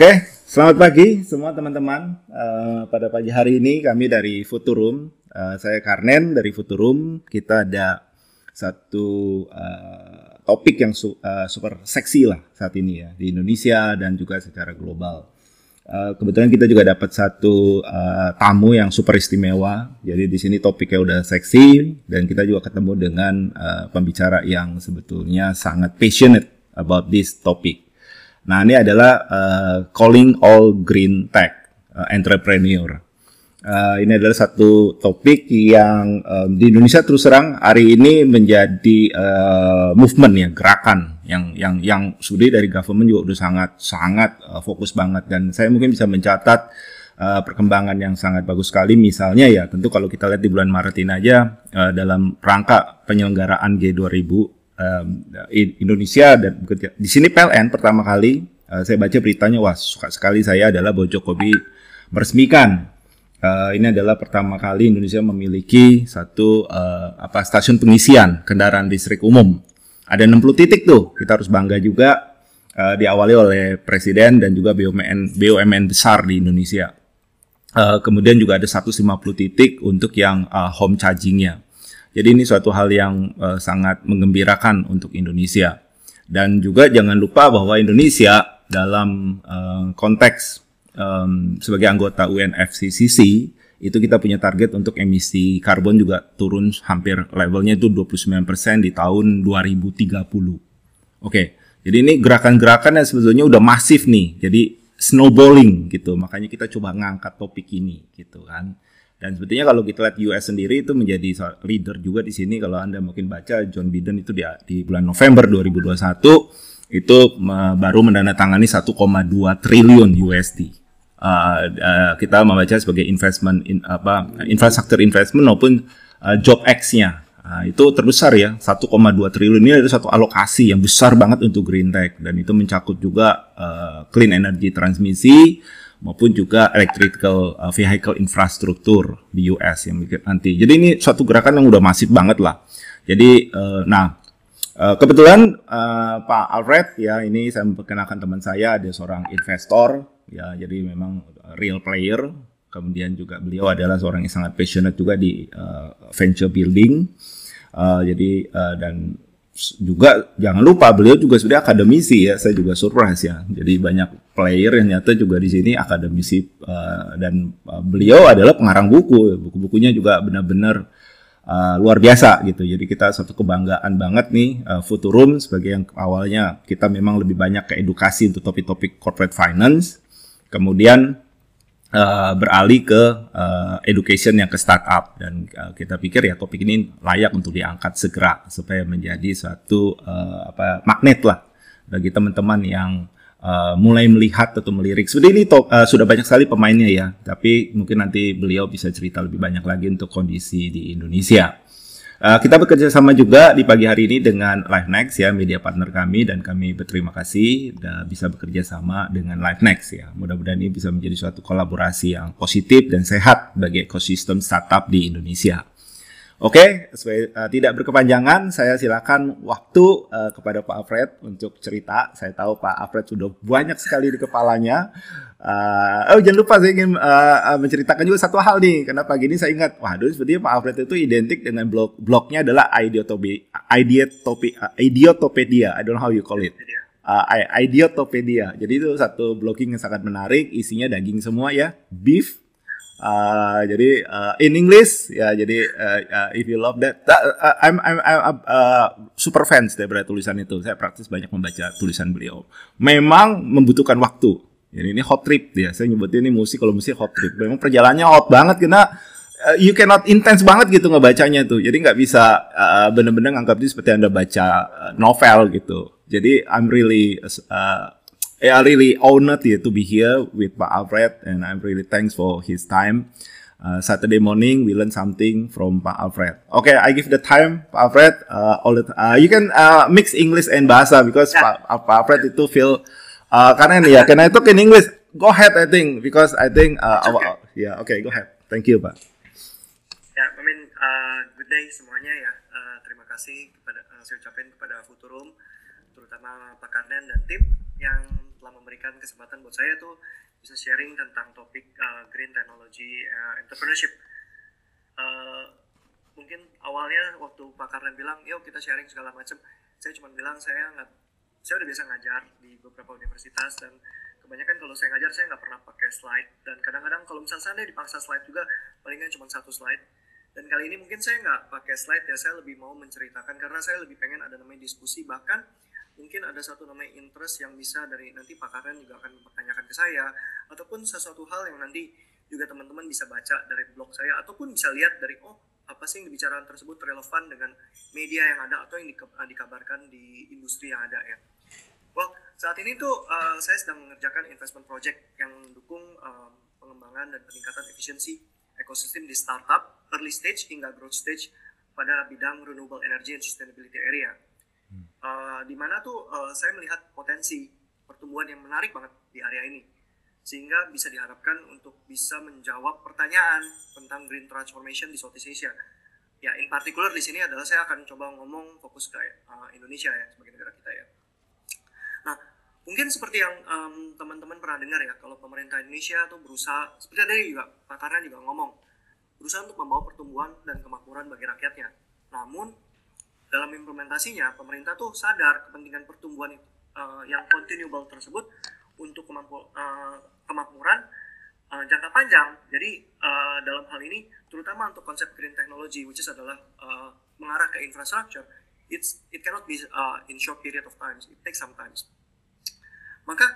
Oke, selamat pagi semua teman-teman. Uh, pada pagi hari ini kami dari Futurum, uh, saya Karnen dari Futurum. Kita ada satu uh, topik yang su uh, super seksi lah saat ini ya di Indonesia dan juga secara global. Uh, kebetulan kita juga dapat satu uh, tamu yang super istimewa. Jadi di sini topiknya udah seksi dan kita juga ketemu dengan uh, pembicara yang sebetulnya sangat passionate about this topic. Nah, ini adalah uh, calling all green tech uh, entrepreneur. Uh, ini adalah satu topik yang um, di Indonesia terus terang hari ini menjadi uh, movement ya, gerakan yang yang yang sudah dari government juga udah sangat sangat uh, fokus banget dan saya mungkin bisa mencatat uh, perkembangan yang sangat bagus sekali misalnya ya tentu kalau kita lihat di bulan Maret ini aja uh, dalam rangka penyelenggaraan G2000 um, Indonesia dan di sini PLN pertama kali uh, saya baca beritanya wah suka sekali saya adalah bahwa meresmikan uh, ini adalah pertama kali Indonesia memiliki satu uh, apa stasiun pengisian kendaraan listrik umum. Ada 60 titik tuh. Kita harus bangga juga uh, diawali oleh presiden dan juga BUMN BUMN besar di Indonesia. Uh, kemudian juga ada 150 titik untuk yang uh, home chargingnya. Jadi ini suatu hal yang uh, sangat mengembirakan untuk Indonesia. Dan juga jangan lupa bahwa Indonesia dalam uh, konteks um, sebagai anggota UNFCCC itu kita punya target untuk emisi karbon juga turun hampir levelnya itu 29% di tahun 2030. Oke, jadi ini gerakan-gerakan yang sebetulnya udah masif nih. Jadi snowballing gitu. Makanya kita coba ngangkat topik ini gitu kan. Dan sebetulnya kalau kita lihat US sendiri itu menjadi leader juga di sini. Kalau Anda mungkin baca John Biden itu di, di bulan November 2021 itu baru menandatangani 1,2 triliun USD. Uh, uh, kita membaca sebagai investment in, apa infrastruktur investment maupun uh, job X-nya. Uh, itu terbesar ya, 1,2 triliun ini ada satu alokasi yang besar banget untuk green tech dan itu mencakup juga uh, clean energy transmisi, maupun juga electrical uh, vehicle infrastruktur di US yang nanti. Jadi ini suatu gerakan yang udah masif banget lah. Jadi uh, nah uh, kebetulan uh, Pak Alfred ya ini saya memperkenalkan teman saya ada seorang investor ya jadi memang real player. Kemudian juga beliau adalah seorang yang sangat passionate juga di uh, venture building. Uh, jadi uh, dan juga jangan lupa beliau juga sudah akademisi ya saya juga surprise ya jadi banyak player yang nyata juga di sini akademisi uh, dan uh, beliau adalah pengarang buku. Buku-bukunya juga benar-benar uh, luar biasa gitu. Jadi kita satu kebanggaan banget nih uh, Futurum sebagai yang awalnya kita memang lebih banyak ke edukasi untuk topik-topik corporate finance. Kemudian uh, beralih ke uh, education yang ke startup. Dan uh, kita pikir ya topik ini layak untuk diangkat segera supaya menjadi suatu uh, apa magnet lah bagi teman-teman yang uh, mulai melihat atau melirik. Sudah ini to, uh, sudah banyak sekali pemainnya ya, tapi mungkin nanti beliau bisa cerita lebih banyak lagi untuk kondisi di Indonesia. Uh, kita bekerja sama juga di pagi hari ini dengan LiveNext ya, media partner kami dan kami berterima kasih bisa bekerja sama dengan LiveNext ya. Mudah-mudahan ini bisa menjadi suatu kolaborasi yang positif dan sehat bagi ekosistem startup di Indonesia. Oke, okay, uh, tidak berkepanjangan, saya silakan waktu uh, kepada Pak Alfred untuk cerita. Saya tahu Pak Alfred sudah banyak sekali di kepalanya. Uh, oh jangan lupa saya ingin uh, menceritakan juga satu hal nih, karena pagi ini saya ingat, waduh sepertinya Pak Alfred itu identik dengan blog blognya adalah Ideotopi, Ideotopi, uh, Idiotopedia. I don't know how you call it. Uh, Idiotopedia. Jadi itu satu blogging yang sangat menarik, isinya daging semua ya, beef, Uh, jadi uh, in English ya jadi uh, uh, if you love that uh, I'm I'm, I'm uh, super fans daripada tulisan itu. Saya praktis banyak membaca tulisan beliau. Memang membutuhkan waktu. Jadi ini hot trip dia. Saya nyebutnya ini musik kalau musik hot trip. Memang perjalanannya hot banget karena uh, you cannot intense banget gitu ngebacanya tuh. Jadi nggak bisa uh, bener-bener nganggap itu seperti anda baca novel gitu. Jadi I'm really uh, I really honored yeah, to be here with Pak Alfred, and I'm really thanks for his time. Uh, Saturday morning, we learn something from Pak Alfred. Okay, I give the time, Pak Alfred. Uh, all the, uh, you can uh, mix English and bahasa because yeah. Pak, Pak Alfred itu feel uh, karena ini ya, can I talk in English? Go ahead, I think, because I think, uh, okay. Our, yeah, okay, go ahead. Thank you, Pak. Ya, I mean, uh, good day semuanya ya. Uh, terima kasih kepada uh, saya ucapin kepada Futurum, terutama Pak Karnen dan tim yang telah memberikan kesempatan buat saya tuh bisa sharing tentang topik uh, green technology uh, entrepreneurship. Uh, mungkin awalnya waktu Pak Karlen bilang, yuk kita sharing segala macam, saya cuma bilang saya nggak, saya udah biasa ngajar di beberapa universitas dan kebanyakan kalau saya ngajar saya nggak pernah pakai slide. Dan kadang-kadang kalau misalnya saya dipaksa slide juga palingan cuma satu slide. Dan kali ini mungkin saya nggak pakai slide ya saya lebih mau menceritakan karena saya lebih pengen ada namanya diskusi. Bahkan mungkin ada satu namanya interest yang bisa dari nanti Pak Karen juga akan mempertanyakan ke saya ataupun sesuatu hal yang nanti juga teman-teman bisa baca dari blog saya ataupun bisa lihat dari oh apa sih yang dibicarakan tersebut relevan dengan media yang ada atau yang dikabarkan di industri yang ada ya. Well, saat ini tuh uh, saya sedang mengerjakan investment project yang mendukung um, pengembangan dan peningkatan efisiensi ekosistem di startup, early stage hingga growth stage pada bidang renewable energy and sustainability area. Uh, di mana tuh uh, saya melihat potensi pertumbuhan yang menarik banget di area ini, sehingga bisa diharapkan untuk bisa menjawab pertanyaan tentang green transformation di Southeast Asia. Ya, in particular di sini adalah saya akan coba ngomong fokus ke uh, Indonesia ya sebagai negara kita ya. Nah, mungkin seperti yang um, teman-teman pernah dengar ya, kalau pemerintah Indonesia tuh berusaha, seperti tadi juga Pak juga ngomong, berusaha untuk membawa pertumbuhan dan kemakmuran bagi rakyatnya. Namun, dalam implementasinya, pemerintah tuh sadar kepentingan pertumbuhan uh, yang continuable tersebut untuk kemampu, uh, kemakmuran uh, jangka panjang. Jadi, uh, dalam hal ini, terutama untuk konsep green technology, which is adalah uh, mengarah ke infrastructure, it's it cannot be uh, in short period of time. It takes some time. Maka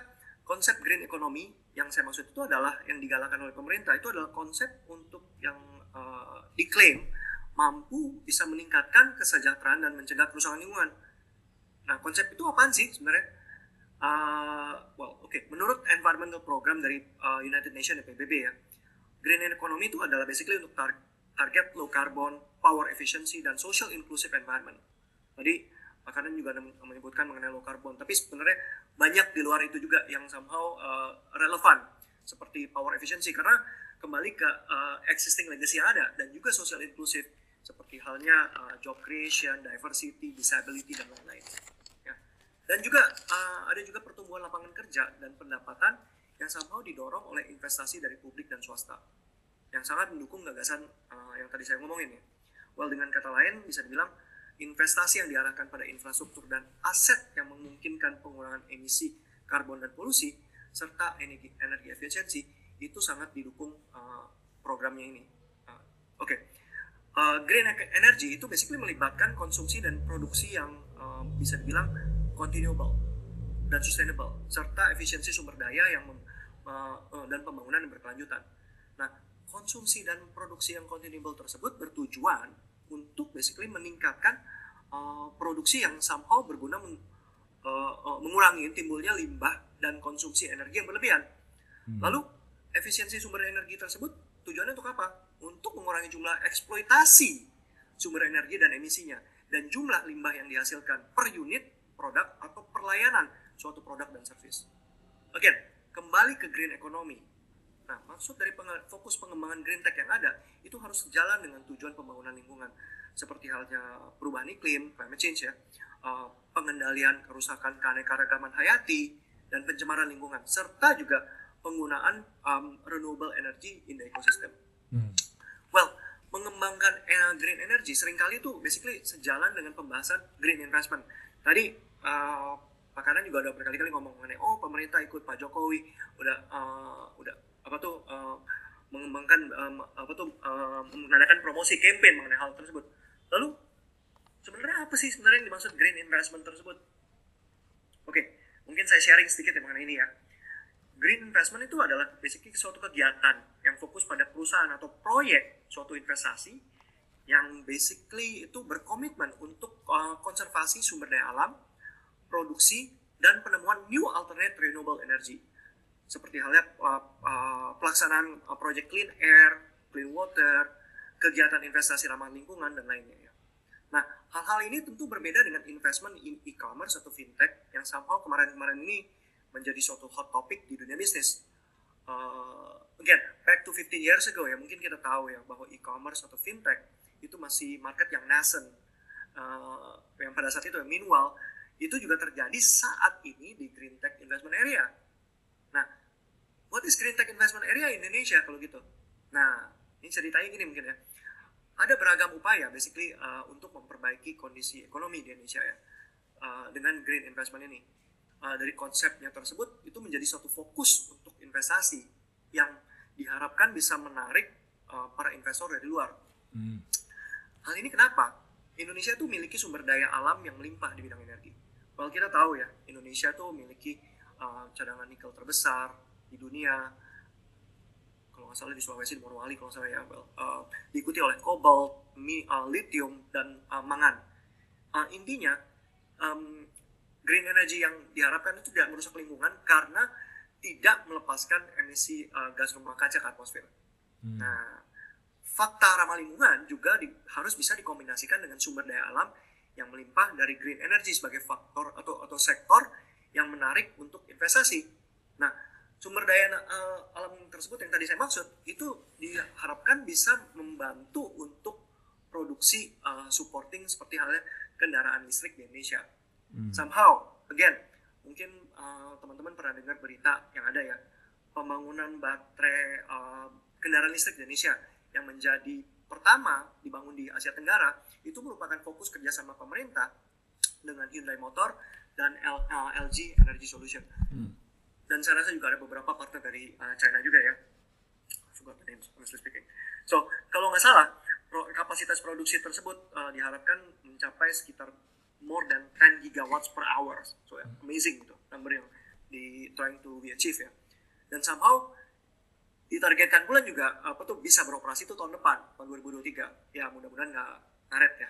konsep green economy yang saya maksud itu adalah yang digalakkan oleh pemerintah itu adalah konsep untuk yang uh, diklaim mampu bisa meningkatkan kesejahteraan dan mencegah kerusakan lingkungan. Nah, konsep itu apaan sih sebenarnya? Uh, well, oke, okay. menurut environmental program dari uh, United Nations PBB ya, green economy itu adalah basically untuk tar target low carbon, power efficiency, dan social inclusive environment. Tadi makanan juga menyebutkan mengenai low carbon, tapi sebenarnya banyak di luar itu juga yang somehow uh, relevan seperti power efficiency karena kembali ke uh, existing legacy yang ada dan juga social inclusive seperti halnya uh, job creation, diversity, disability dan lain-lain. Ya. Dan juga uh, ada juga pertumbuhan lapangan kerja dan pendapatan yang somehow didorong oleh investasi dari publik dan swasta yang sangat mendukung gagasan uh, yang tadi saya ngomongin ya. Well dengan kata lain bisa dibilang investasi yang diarahkan pada infrastruktur dan aset yang memungkinkan pengurangan emisi karbon dan polusi serta energi, energi efisiensi itu sangat didukung uh, programnya ini. Uh, Oke, okay. Uh, green energy itu basically melibatkan konsumsi dan produksi yang uh, bisa dibilang continuable dan sustainable serta efisiensi sumber daya yang mem, uh, uh, dan pembangunan yang berkelanjutan. Nah, konsumsi dan produksi yang continuable tersebut bertujuan untuk basically meningkatkan uh, produksi yang somehow berguna men, uh, uh, mengurangi timbulnya limbah dan konsumsi energi yang berlebihan. Hmm. Lalu efisiensi sumber energi tersebut tujuannya untuk apa? Untuk mengurangi jumlah eksploitasi sumber energi dan emisinya dan jumlah limbah yang dihasilkan per unit produk atau perlayanan suatu produk dan service. Oke, kembali ke green economy Nah, maksud dari fokus pengembangan green tech yang ada itu harus sejalan dengan tujuan pembangunan lingkungan seperti halnya perubahan iklim, climate change ya, uh, pengendalian kerusakan keanekaragaman hayati dan pencemaran lingkungan serta juga penggunaan um, renewable energy in the ecosystem. Hmm. Well, mengembangkan uh, green energy sering kali itu basically sejalan dengan pembahasan green investment. Tadi uh, Pak Kanan juga udah berkali-kali ngomong mengenai oh pemerintah ikut Pak Jokowi udah uh, udah apa tuh uh, mengembangkan um, apa tuh uh, mengadakan promosi campaign mengenai hal tersebut. Lalu sebenarnya apa sih sebenarnya yang dimaksud green investment tersebut? Oke, okay, mungkin saya sharing sedikit ya mengenai ini ya. Green investment itu adalah basically suatu kegiatan yang fokus pada perusahaan atau proyek suatu investasi yang basically itu berkomitmen untuk uh, konservasi sumber daya alam, produksi, dan penemuan new alternate renewable energy seperti halnya uh, uh, pelaksanaan uh, project clean air, clean water, kegiatan investasi ramah lingkungan dan lainnya ya. Nah, hal-hal ini tentu berbeda dengan investment in e-commerce atau fintech yang somehow kemarin-kemarin ini menjadi suatu hot topic di dunia bisnis. Uh, again, back to 15 years ago ya, mungkin kita tahu ya bahwa e-commerce atau fintech itu masih market yang nascent. Uh, yang pada saat itu, meanwhile, itu juga terjadi saat ini di green tech investment area what is green tech investment area in Indonesia kalau gitu nah ini ceritanya gini mungkin ya ada beragam upaya basically uh, untuk memperbaiki kondisi ekonomi di Indonesia ya uh, dengan green investment ini uh, dari konsepnya tersebut itu menjadi suatu fokus untuk investasi yang diharapkan bisa menarik uh, para investor dari luar. Hmm. Hal ini kenapa? Indonesia itu memiliki sumber daya alam yang melimpah di bidang energi. Kalau kita tahu ya, Indonesia tuh memiliki uh, cadangan nikel terbesar di dunia, kalau nggak salah di Sulawesi di Morowali kalau saya ya well, uh, diikuti oleh kobalt, mi, uh, lithium dan uh, mangan. Uh, intinya um, green energy yang diharapkan itu tidak merusak lingkungan karena tidak melepaskan emisi uh, gas rumah kaca ke atmosfer. Hmm. Nah, fakta ramah lingkungan juga di, harus bisa dikombinasikan dengan sumber daya alam yang melimpah dari green energy sebagai faktor atau atau sektor yang menarik untuk investasi. Nah, sumber daya uh, alam tersebut yang tadi saya maksud itu diharapkan bisa membantu untuk produksi uh, supporting seperti halnya kendaraan listrik di Indonesia. Hmm. Somehow, again, mungkin uh, teman-teman pernah dengar berita yang ada ya pembangunan baterai uh, kendaraan listrik di Indonesia yang menjadi pertama dibangun di Asia Tenggara itu merupakan fokus kerjasama pemerintah dengan Hyundai Motor dan L, uh, LG Energy Solution. Hmm dan saya rasa juga ada beberapa partner dari uh, China juga ya forgot the names honestly speaking so kalau nggak salah kapasitas produksi tersebut uh, diharapkan mencapai sekitar more than 10 gigawatts per hour. So ya, amazing gitu number yang di trying to be achieve ya. Dan somehow ditargetkan bulan juga apa tuh bisa beroperasi tuh tahun depan tahun 2023 ya mudah-mudahan nggak ngaret ya.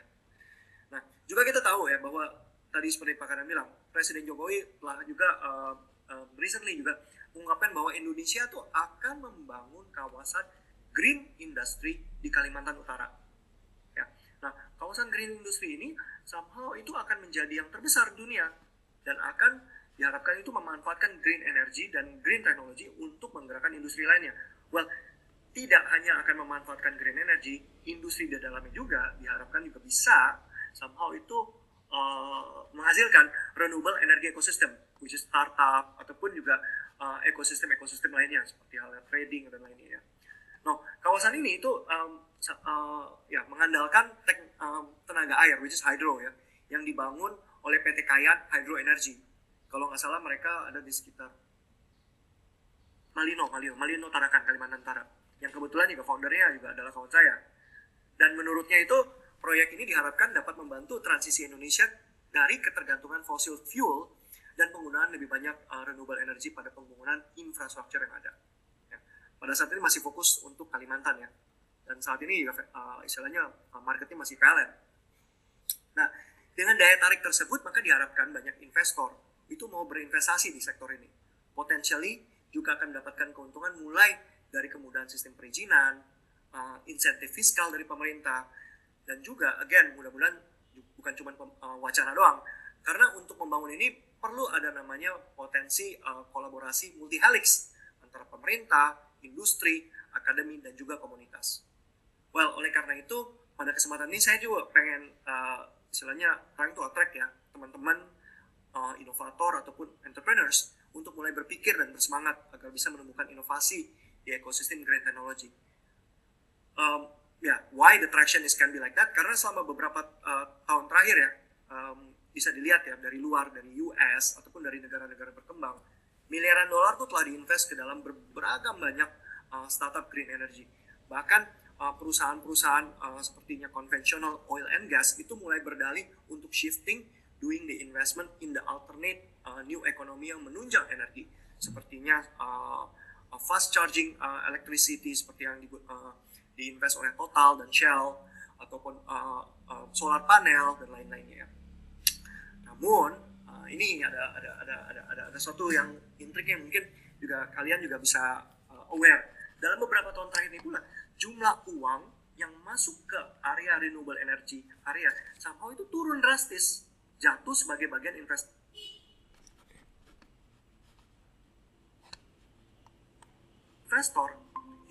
Nah juga kita tahu ya bahwa tadi seperti Pak Kanan bilang Presiden Jokowi telah juga uh, uh, recently juga mengungkapkan bahwa Indonesia tuh akan membangun kawasan green industry di Kalimantan Utara. Kawasan green industry ini somehow itu akan menjadi yang terbesar di dunia dan akan diharapkan itu memanfaatkan green energy dan green technology untuk menggerakkan industri lainnya. Well, tidak hanya akan memanfaatkan green energy, industri di dalamnya juga diharapkan juga bisa somehow itu uh, menghasilkan renewable energy ecosystem which is startup ataupun juga uh, ekosistem-ekosistem lainnya seperti halnya trading dan lainnya ya. Nah, kawasan ini itu um, uh, ya mengandalkan tek, um, tenaga air which is hydro ya yang dibangun oleh PT Kayan Hydro Energy. Kalau nggak salah mereka ada di sekitar Malino, Malino, Malino Tarakan Kalimantan Utara. Yang kebetulan juga foundernya juga adalah kawan saya. Dan menurutnya itu proyek ini diharapkan dapat membantu transisi Indonesia dari ketergantungan fosil fuel dan penggunaan lebih banyak uh, renewable energy pada pembangunan infrastruktur yang ada. Ya. Pada saat ini masih fokus untuk Kalimantan ya, dan saat ini uh, istilahnya uh, marketnya masih pelet. Nah, dengan daya tarik tersebut maka diharapkan banyak investor itu mau berinvestasi di sektor ini. Potentially juga akan mendapatkan keuntungan mulai dari kemudahan sistem perizinan, uh, insentif fiskal dari pemerintah, dan juga again mudah-mudahan bukan cuma uh, wacana doang, karena untuk membangun ini perlu ada namanya potensi uh, kolaborasi multi helix antara pemerintah, industri, akademi, dan juga komunitas. Well, oleh karena itu, pada kesempatan ini saya juga pengen uh, istilahnya trying to attract ya teman-teman uh, inovator ataupun entrepreneurs untuk mulai berpikir dan bersemangat agar bisa menemukan inovasi di ekosistem green technology. Um, ya, yeah, why the traction is can be like that? Karena selama beberapa uh, tahun terakhir ya, um, bisa dilihat ya dari luar dari US ataupun dari negara-negara berkembang miliaran dolar tuh telah diinvest ke dalam beragam banyak uh, startup green energy bahkan perusahaan-perusahaan uh, sepertinya konvensional oil and gas itu mulai berdalih untuk shifting doing the investment in the alternate uh, new economy yang menunjang energi sepertinya uh, fast charging uh, electricity seperti yang di, uh, diinvest oleh Total dan Shell ataupun uh, uh, solar panel dan lain-lainnya ya. Namun uh, ini ada ada ada ada ada ada sesuatu yang intrik yang mungkin juga kalian juga bisa uh, aware. Dalam beberapa tahun terakhir ini pula jumlah uang yang masuk ke area renewable energy area somehow itu turun drastis jatuh sebagai bagian invest investor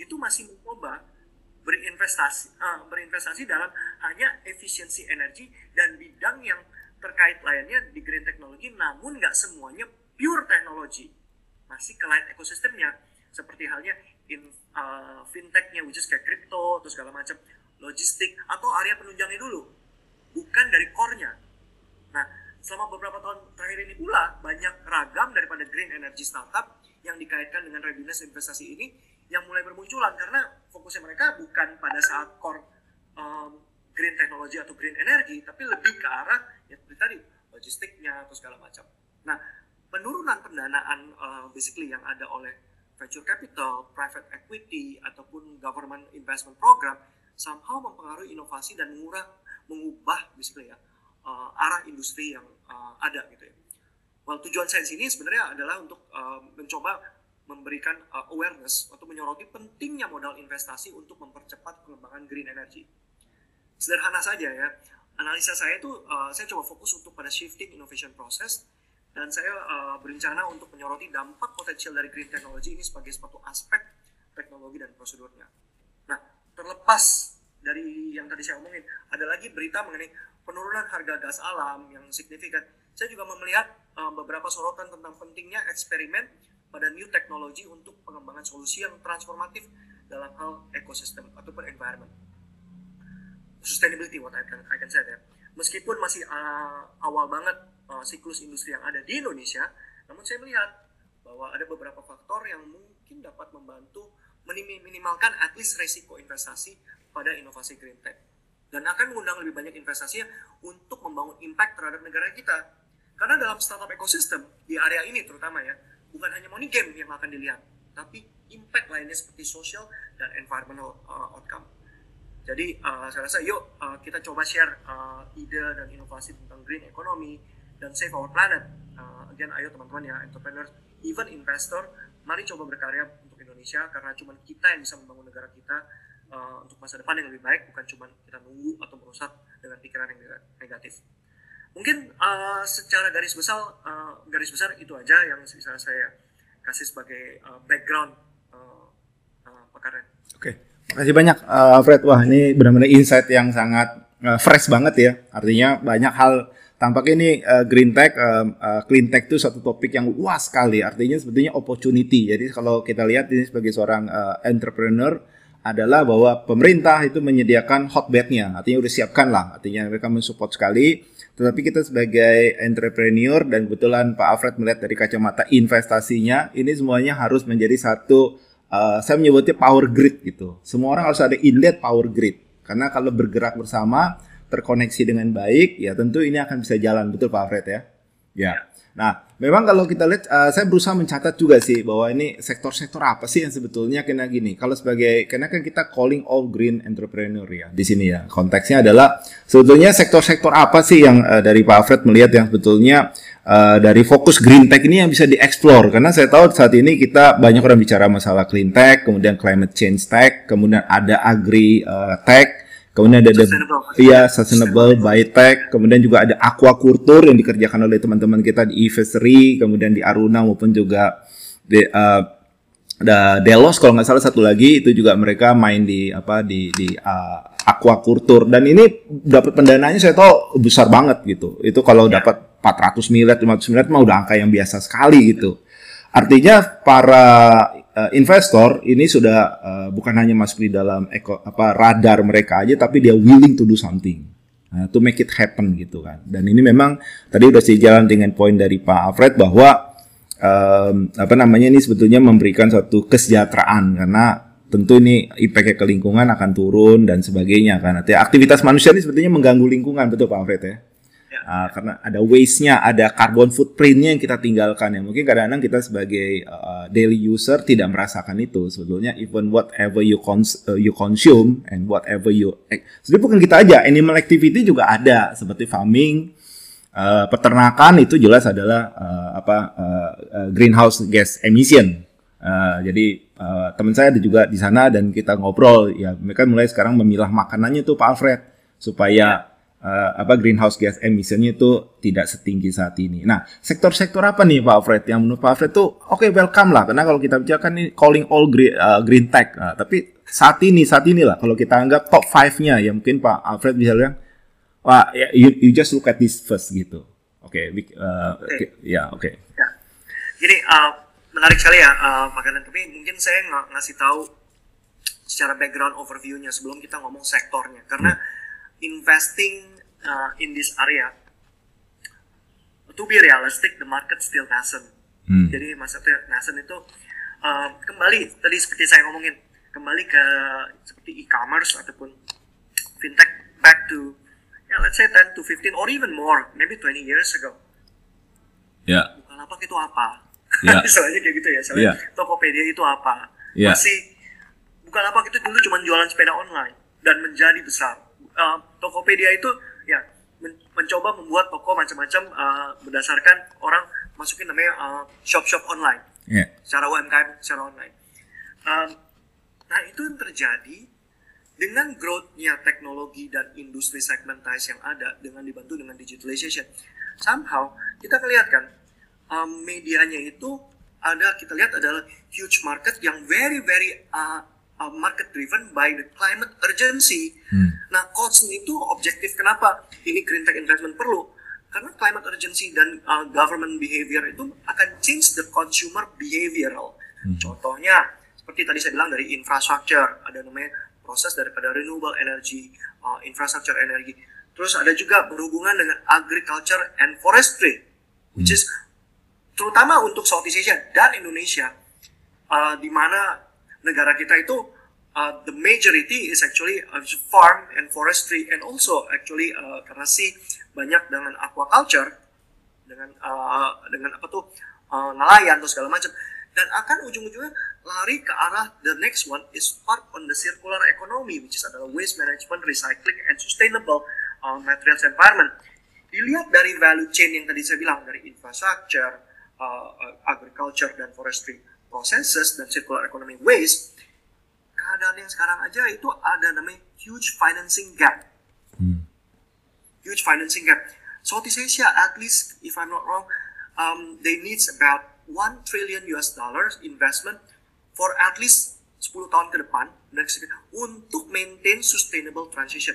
itu masih mencoba berinvestasi uh, berinvestasi dalam hanya efisiensi energi dan bidang yang terkait lainnya di green technology namun nggak semuanya pure teknologi. Masih ke lain ekosistemnya seperti halnya in uh, fintechnya, which is kayak crypto, terus segala macam, logistik atau area penunjangnya dulu, bukan dari core-nya. Nah, selama beberapa tahun terakhir ini pula banyak ragam daripada green energy startup yang dikaitkan dengan readiness investasi ini yang mulai bermunculan karena fokusnya mereka bukan pada saat core um, green technology atau green energy, tapi lebih ke arah ya tadi logistiknya atau segala macam. Nah, penurunan pendanaan uh, basically yang ada oleh venture capital, private equity ataupun government investment program somehow mempengaruhi inovasi dan mengurang mengubah basically ya uh, arah industri yang uh, ada gitu ya. Well, tujuan saya di sini sebenarnya adalah untuk uh, mencoba memberikan uh, awareness atau menyoroti pentingnya modal investasi untuk mempercepat pengembangan green energy. Sederhana saja ya, analisa saya itu uh, saya coba fokus untuk pada shifting innovation process dan saya uh, berencana untuk menyoroti dampak potensial dari green technology ini sebagai suatu aspek teknologi dan prosedurnya. Nah, terlepas dari yang tadi saya omongin, ada lagi berita mengenai penurunan harga gas alam yang signifikan. Saya juga melihat uh, beberapa sorotan tentang pentingnya eksperimen pada new technology untuk pengembangan solusi yang transformatif dalam hal ekosistem ataupun environment. Sustainability, what I can, I can say there. Meskipun masih uh, awal banget uh, siklus industri yang ada di Indonesia, namun saya melihat bahwa ada beberapa faktor yang mungkin dapat membantu minimalkan at least resiko investasi pada inovasi green tech dan akan mengundang lebih banyak investasi untuk membangun impact terhadap negara kita. Karena dalam startup ekosistem di area ini terutama ya, bukan hanya money game yang akan dilihat, tapi impact lainnya seperti social dan environmental uh, outcome. Jadi uh, saya rasa yuk uh, kita coba share uh, ide dan inovasi tentang green economy dan save our planet. Uh, again, ayo teman-teman ya, entrepreneurs, even investor, mari coba berkarya untuk Indonesia karena cuma kita yang bisa membangun negara kita uh, untuk masa depan yang lebih baik bukan cuma kita nunggu atau merusak dengan pikiran yang negatif mungkin uh, secara garis besar uh, garis besar itu aja yang bisa saya kasih sebagai uh, background uh, uh, oke okay. Makasih banyak uh, Fred wah ini benar-benar insight yang sangat uh, fresh banget ya artinya banyak hal tampaknya ini uh, green tech, uh, uh, clean tech itu satu topik yang luas sekali. Artinya sebetulnya opportunity. Jadi kalau kita lihat ini sebagai seorang uh, entrepreneur, adalah bahwa pemerintah itu menyediakan hotbednya, artinya udah siapkan lah, artinya mereka mensupport sekali. Tetapi kita sebagai entrepreneur dan kebetulan Pak Alfred melihat dari kacamata investasinya, ini semuanya harus menjadi satu, uh, saya menyebutnya power grid gitu. Semua orang harus ada inlet power grid, karena kalau bergerak bersama, terkoneksi dengan baik, ya tentu ini akan bisa jalan, betul Pak Alfred ya? Ya. Nah, memang kalau kita lihat, uh, saya berusaha mencatat juga sih bahwa ini sektor-sektor apa sih yang sebetulnya kena gini. Kalau sebagai, karena kan kita calling all green entrepreneur ya di sini ya. Konteksnya adalah sebetulnya sektor-sektor apa sih yang uh, dari Pak Alfred melihat yang sebetulnya uh, dari fokus green tech ini yang bisa dieksplor. Karena saya tahu saat ini kita banyak orang bicara masalah clean tech, kemudian climate change tech, kemudian ada agri uh, tech, Kemudian ada sustainable. iya sustainable biotech, kemudian juga ada aquaculture yang dikerjakan oleh teman-teman kita di Ivesri, kemudian di Aruna maupun juga di uh, ada Delos kalau nggak salah satu lagi itu juga mereka main di apa di di uh, aquaculture dan ini dapat pendanaannya saya tahu besar banget gitu. Itu kalau ya. dapat 400 miliar, 500 miliar mah udah angka yang biasa sekali gitu. Artinya para uh, investor ini sudah uh, bukan hanya masuk di dalam eko, apa radar mereka aja tapi dia willing to do something. Uh, to make it happen gitu kan. Dan ini memang tadi udah sejalan dengan poin dari Pak Alfred bahwa um, apa namanya ini sebetulnya memberikan suatu kesejahteraan karena tentu ini impact ke lingkungan akan turun dan sebagainya kan. Artinya aktivitas manusia ini sebetulnya mengganggu lingkungan betul Pak Alfred ya. Uh, karena ada waste-nya, ada carbon footprint-nya yang kita tinggalkan ya. Mungkin kadang-kadang kita sebagai uh, daily user tidak merasakan itu. Sebetulnya even whatever you cons uh, you consume and whatever you Jadi bukan kita aja, animal activity juga ada seperti farming, uh, peternakan itu jelas adalah uh, apa uh, greenhouse gas emission. Uh, jadi uh, teman saya ada juga di sana dan kita ngobrol ya mereka mulai sekarang memilah makanannya tuh Pak Alfred supaya uh, apa greenhouse gas emissionnya itu tidak setinggi saat ini. Nah, sektor-sektor apa nih Pak Alfred yang menurut Pak Alfred tuh oke okay, welcome lah karena kalau kita bicara kan ini calling all green, uh, green tech. Nah, tapi saat ini saat inilah kalau kita anggap top 5-nya ya mungkin Pak Alfred bisa bilang wah ya, you, you just look at this first gitu. Oke, okay, uh, okay. ya oke. Okay. Ya. Jadi uh, menarik sekali ya uh, makanan tapi mungkin saya ng ngasih tahu secara background overviewnya sebelum kita ngomong sektornya karena hmm. investing uh, in this area to be realistic the market still nascent hmm. jadi maksudnya nascent itu uh, kembali tadi seperti saya ngomongin kembali ke seperti e-commerce ataupun fintech back to yeah, let's say 10 to 15 or even more maybe 20 years ago ya yeah. Bukalapak itu apa Yeah. soalnya kayak gitu ya. Soalnya yeah. Tokopedia itu apa? Yeah. Masih Bukalapak itu dulu cuma jualan sepeda online dan menjadi besar. Uh, Tokopedia itu ya men mencoba membuat toko macam-macam uh, berdasarkan orang masukin namanya uh, shop-shop online. Yeah. Secara UMKM, secara online. Um, nah itu yang terjadi dengan growth-nya teknologi dan industri segmentasi yang ada dengan dibantu dengan digitalization. Somehow kita kelihatan um, medianya itu ada kita lihat adalah huge market yang very very uh, uh, market driven by the climate urgency. Hmm. Nah, cost itu objektif kenapa ini green tech investment perlu? Karena climate urgency dan uh, government behavior itu akan change the consumer behavioral. Hmm. Contohnya seperti tadi saya bilang dari infrastructure, ada namanya proses daripada renewable energy, uh, infrastructure energi. Terus ada juga berhubungan dengan agriculture and forestry, which hmm. is terutama untuk Southeast Asia dan Indonesia, uh, di mana negara kita itu uh, the majority is actually uh, farm and forestry and also actually uh, karena sih banyak dengan aquaculture dengan uh, dengan apa tuh uh, nelayan atau segala macam dan akan ujung-ujungnya lari ke arah the next one is part on the circular economy which is adalah waste management, recycling and sustainable uh, materials environment. Dilihat dari value chain yang tadi saya bilang dari infrastructure, uh, agriculture dan forestry processes dan circular economy waste, keadaan yang sekarang aja itu ada namanya huge financing gap. Hmm. Huge financing gap. Southeast Asia, at least if I'm not wrong, um, they needs about 1 trillion US dollars investment for at least 10 tahun ke depan untuk maintain sustainable transition.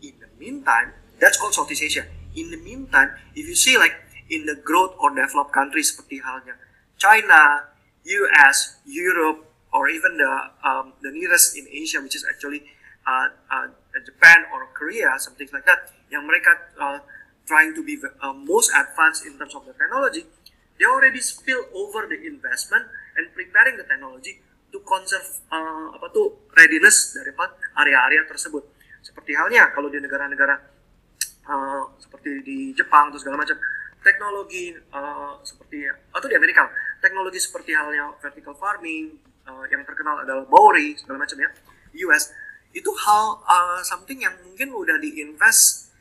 In the meantime, that's called Southeast Asia. In the meantime, if you see like in the growth or developed countries seperti halnya China, US, Europe, or even the um, the nearest in Asia, which is actually uh, uh, Japan or Korea, something like that, yang mereka uh, trying to be uh, most advanced in terms of the technology, they already spill over the investment and preparing the technology to conserve uh, apa tuh readiness dari area-area tersebut. Seperti halnya kalau di negara-negara uh, seperti di Jepang atau segala macam, teknologi uh, seperti atau di Amerika teknologi seperti halnya vertical farming uh, yang terkenal adalah Bowery segala macam ya US itu hal uh, something yang mungkin udah diinvest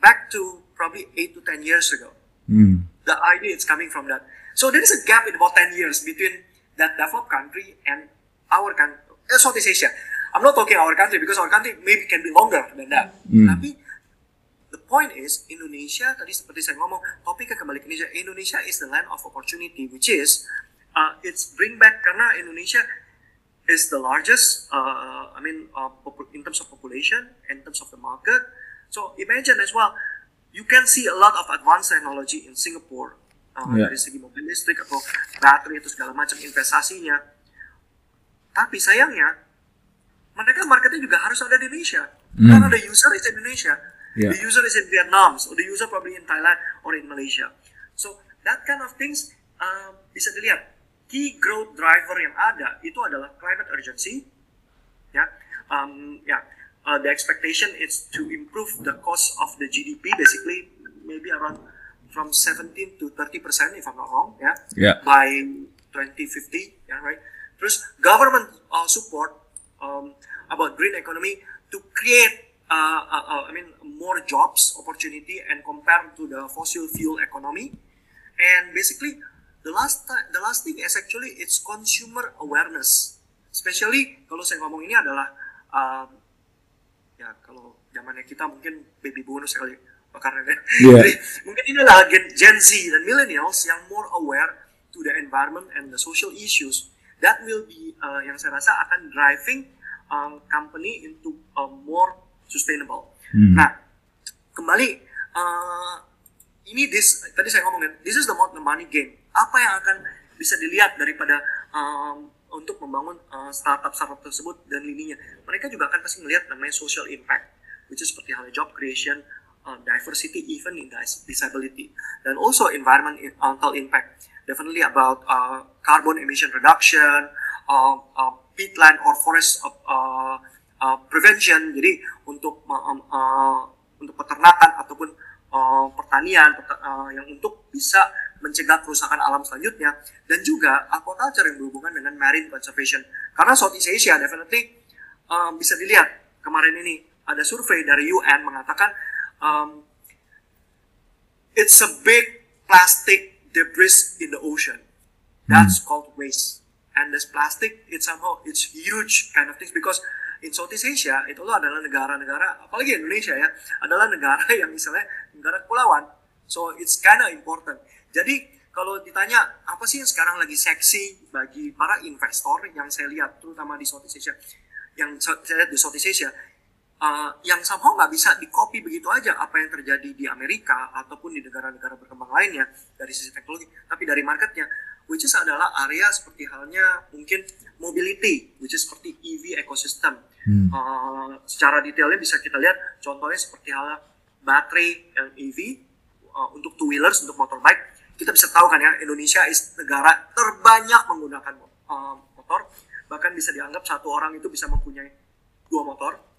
back to probably 8 to 10 years ago hmm. the idea is coming from that so there is a gap in about 10 years between that developed country and our country uh, Southeast Asia. I'm not talking our country because our country maybe can be longer than that. Hmm. tapi the point is Indonesia tadi seperti saya ngomong topiknya kembali ke Indonesia. Indonesia is the land of opportunity which is uh, it's bring back karena Indonesia is the largest uh, I mean uh, in terms of population in terms of the market. So imagine as well you can see a lot of advanced technology in Singapore uh, yeah. dari segi mobil listrik atau baterai itu segala macam investasinya tapi sayangnya mereka marketnya juga harus ada di Indonesia mm. karena the user is Indonesia Yeah. The user is in Vietnam, so the user probably in Thailand or in Malaysia. So that kind of things uh, bisa dilihat. Key growth driver yang ada itu adalah climate urgency, ya, um, ya. Uh, the expectation is to improve the cost of the GDP, basically maybe around from 17 to 30 percent, if I'm not wrong, ya, yeah. by 2050, ya, right. Terus government uh, support um, about green economy to create uh, uh, uh, I mean more jobs opportunity and compared to the fossil fuel economy. And basically, the last the last thing is actually it's consumer awareness. Especially kalau saya ngomong ini adalah um, ya kalau zamannya kita mungkin baby bonus sekali karena yeah. Mungkin ini adalah Gen, Gen Z dan millennials yang more aware to the environment and the social issues that will be uh, yang saya rasa akan driving um, company into a more sustainable. Hmm. Nah, kembali uh, ini this tadi saya ngomongin this is the, the money game. Apa yang akan bisa dilihat daripada um, untuk membangun uh, startup startup tersebut dan lininya mereka juga akan pasti melihat namanya social impact which is seperti halnya job creation uh, diversity even in disability. Dan also environmental impact. Definitely about uh, carbon emission reduction uh, uh, peatland or forest uh, uh, prevention. Jadi untuk uh, uh, untuk peternakan ataupun uh, pertanian uh, yang untuk bisa mencegah kerusakan alam selanjutnya. Dan juga aquaculture yang berhubungan dengan marine conservation. Karena Southeast Asia definitely uh, bisa dilihat kemarin ini ada survei dari UN mengatakan um, it's a big plastic debris in the ocean. That's hmm. called waste. And this plastic it's somehow it's huge kind of things because in Southeast Asia itu lo adalah negara-negara apalagi Indonesia ya adalah negara yang misalnya negara kepulauan. So it's kind of important. Jadi kalau ditanya apa sih yang sekarang lagi seksi bagi para investor yang saya lihat terutama di Southeast Asia yang saya lihat di Southeast Asia uh, yang somehow nggak bisa di copy begitu aja apa yang terjadi di Amerika ataupun di negara-negara berkembang lainnya dari sisi teknologi tapi dari marketnya which is adalah area seperti halnya mungkin mobility which is seperti EV ecosystem. Hmm. Uh, secara detailnya bisa kita lihat contohnya seperti hal baterai yang EV uh, untuk two wheelers untuk motorbike. Kita bisa tahu kan ya Indonesia is negara terbanyak menggunakan uh, motor. Bahkan bisa dianggap satu orang itu bisa mempunyai dua motor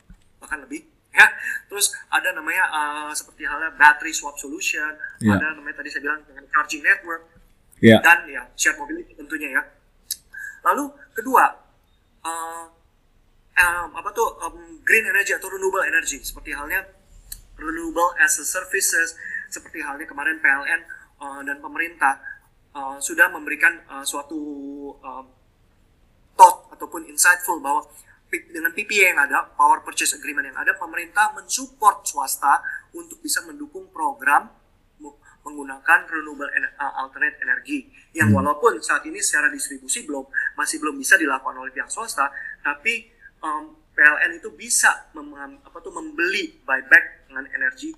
bahkan lebih ya terus ada namanya uh, seperti halnya battery swap solution yeah. ada namanya tadi saya bilang dengan charging network yeah. dan ya shared mobility tentunya ya lalu kedua uh, um, apa tuh um, green energy atau renewable energy seperti halnya renewable as a services seperti halnya kemarin PLN uh, dan pemerintah uh, sudah memberikan uh, suatu uh, thought ataupun insightful bahwa dengan PPA yang ada, Power Purchase Agreement yang ada, pemerintah mensupport swasta untuk bisa mendukung program menggunakan renewable uh, alternate energy yang hmm. walaupun saat ini secara distribusi belum masih belum bisa dilakukan oleh pihak swasta, tapi um, PLN itu bisa mem, apa tuh membeli buyback dengan energi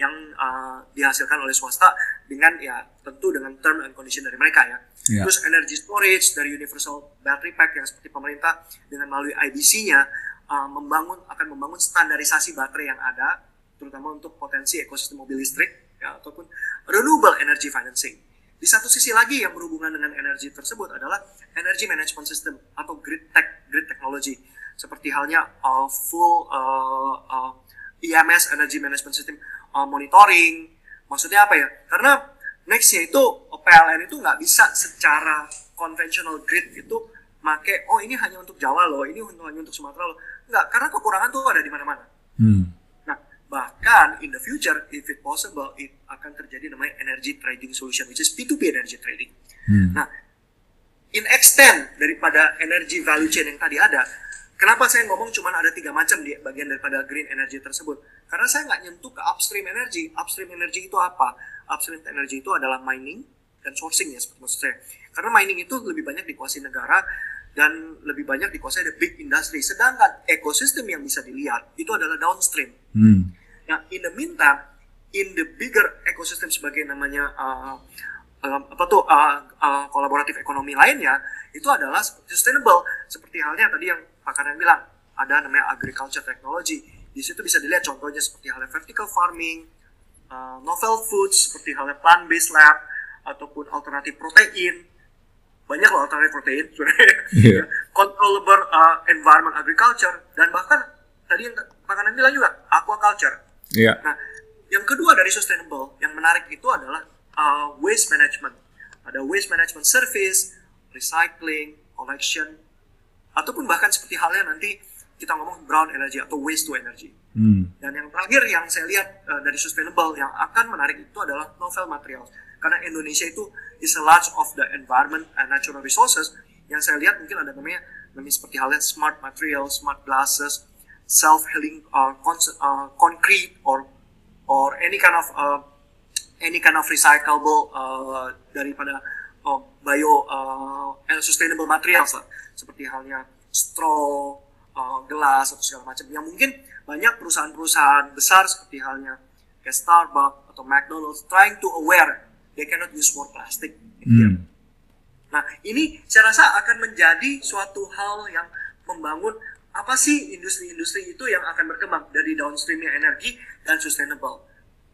yang uh, dihasilkan oleh swasta dengan ya tentu dengan term and condition dari mereka ya. Yeah. Terus energy storage dari Universal Battery Pack yang seperti pemerintah dengan melalui IBC-nya uh, membangun akan membangun standarisasi baterai yang ada terutama untuk potensi ekosistem mobil listrik ya ataupun renewable energy financing. Di satu sisi lagi yang berhubungan dengan energi tersebut adalah energy management system atau grid tech, grid technology seperti halnya uh, full uh, uh, EMS Energy Management System uh, monitoring. Maksudnya apa ya? Karena nextnya itu PLN itu nggak bisa secara konvensional grid itu make oh ini hanya untuk Jawa loh, ini hanya untuk Sumatera loh. Nggak, karena kekurangan tuh ada di mana-mana. Hmm. Nah, bahkan in the future if it possible it akan terjadi namanya energy trading solution which is P2P energy trading. Hmm. Nah, in extent daripada energy value chain yang tadi ada, Kenapa saya ngomong cuma ada tiga macam di bagian daripada green energy tersebut? Karena saya nggak nyentuh ke upstream energy. Upstream energy itu apa? Upstream energy itu adalah mining dan sourcing ya, seperti maksud saya. Karena mining itu lebih banyak dikuasai negara dan lebih banyak dikuasai the big industry. Sedangkan ekosistem yang bisa dilihat itu adalah downstream. Hmm. Nah, in the meantime, in the bigger ecosystem sebagai namanya uh, uh, apa tuh uh, uh, kolaboratif ekonomi lainnya itu adalah sustainable seperti halnya tadi yang pakar yang bilang ada namanya agriculture technology. Di situ bisa dilihat contohnya seperti halnya vertical farming uh, novel foods seperti halnya plant based lab ataupun alternatif protein. Banyak loh alternatif protein yeah. controllable uh, environment agriculture dan bahkan tadi yang makanan bilang juga aquaculture. Yeah. nah yang kedua dari sustainable yang menarik itu adalah uh, waste management. Ada waste management service recycling collection ataupun bahkan seperti halnya nanti kita ngomong brown energy atau waste to energy. Hmm. Dan yang terakhir yang saya lihat uh, dari sustainable yang akan menarik itu adalah novel materials. Karena Indonesia itu is a large of the environment and natural resources. Yang saya lihat mungkin ada namanya, namanya seperti halnya smart materials, smart glasses, self healing uh, uh, concrete or or any kind of uh, any kind of recyclable uh, daripada uh, bio uh, sustainable materials lah seperti halnya straw, uh, gelas atau segala macam yang mungkin banyak perusahaan-perusahaan besar seperti halnya kayak Starbucks atau McDonald's trying to aware they cannot use more plastic. Hmm. Nah, ini saya rasa akan menjadi suatu hal yang membangun apa sih industri-industri itu yang akan berkembang dari downstreamnya energi dan sustainable.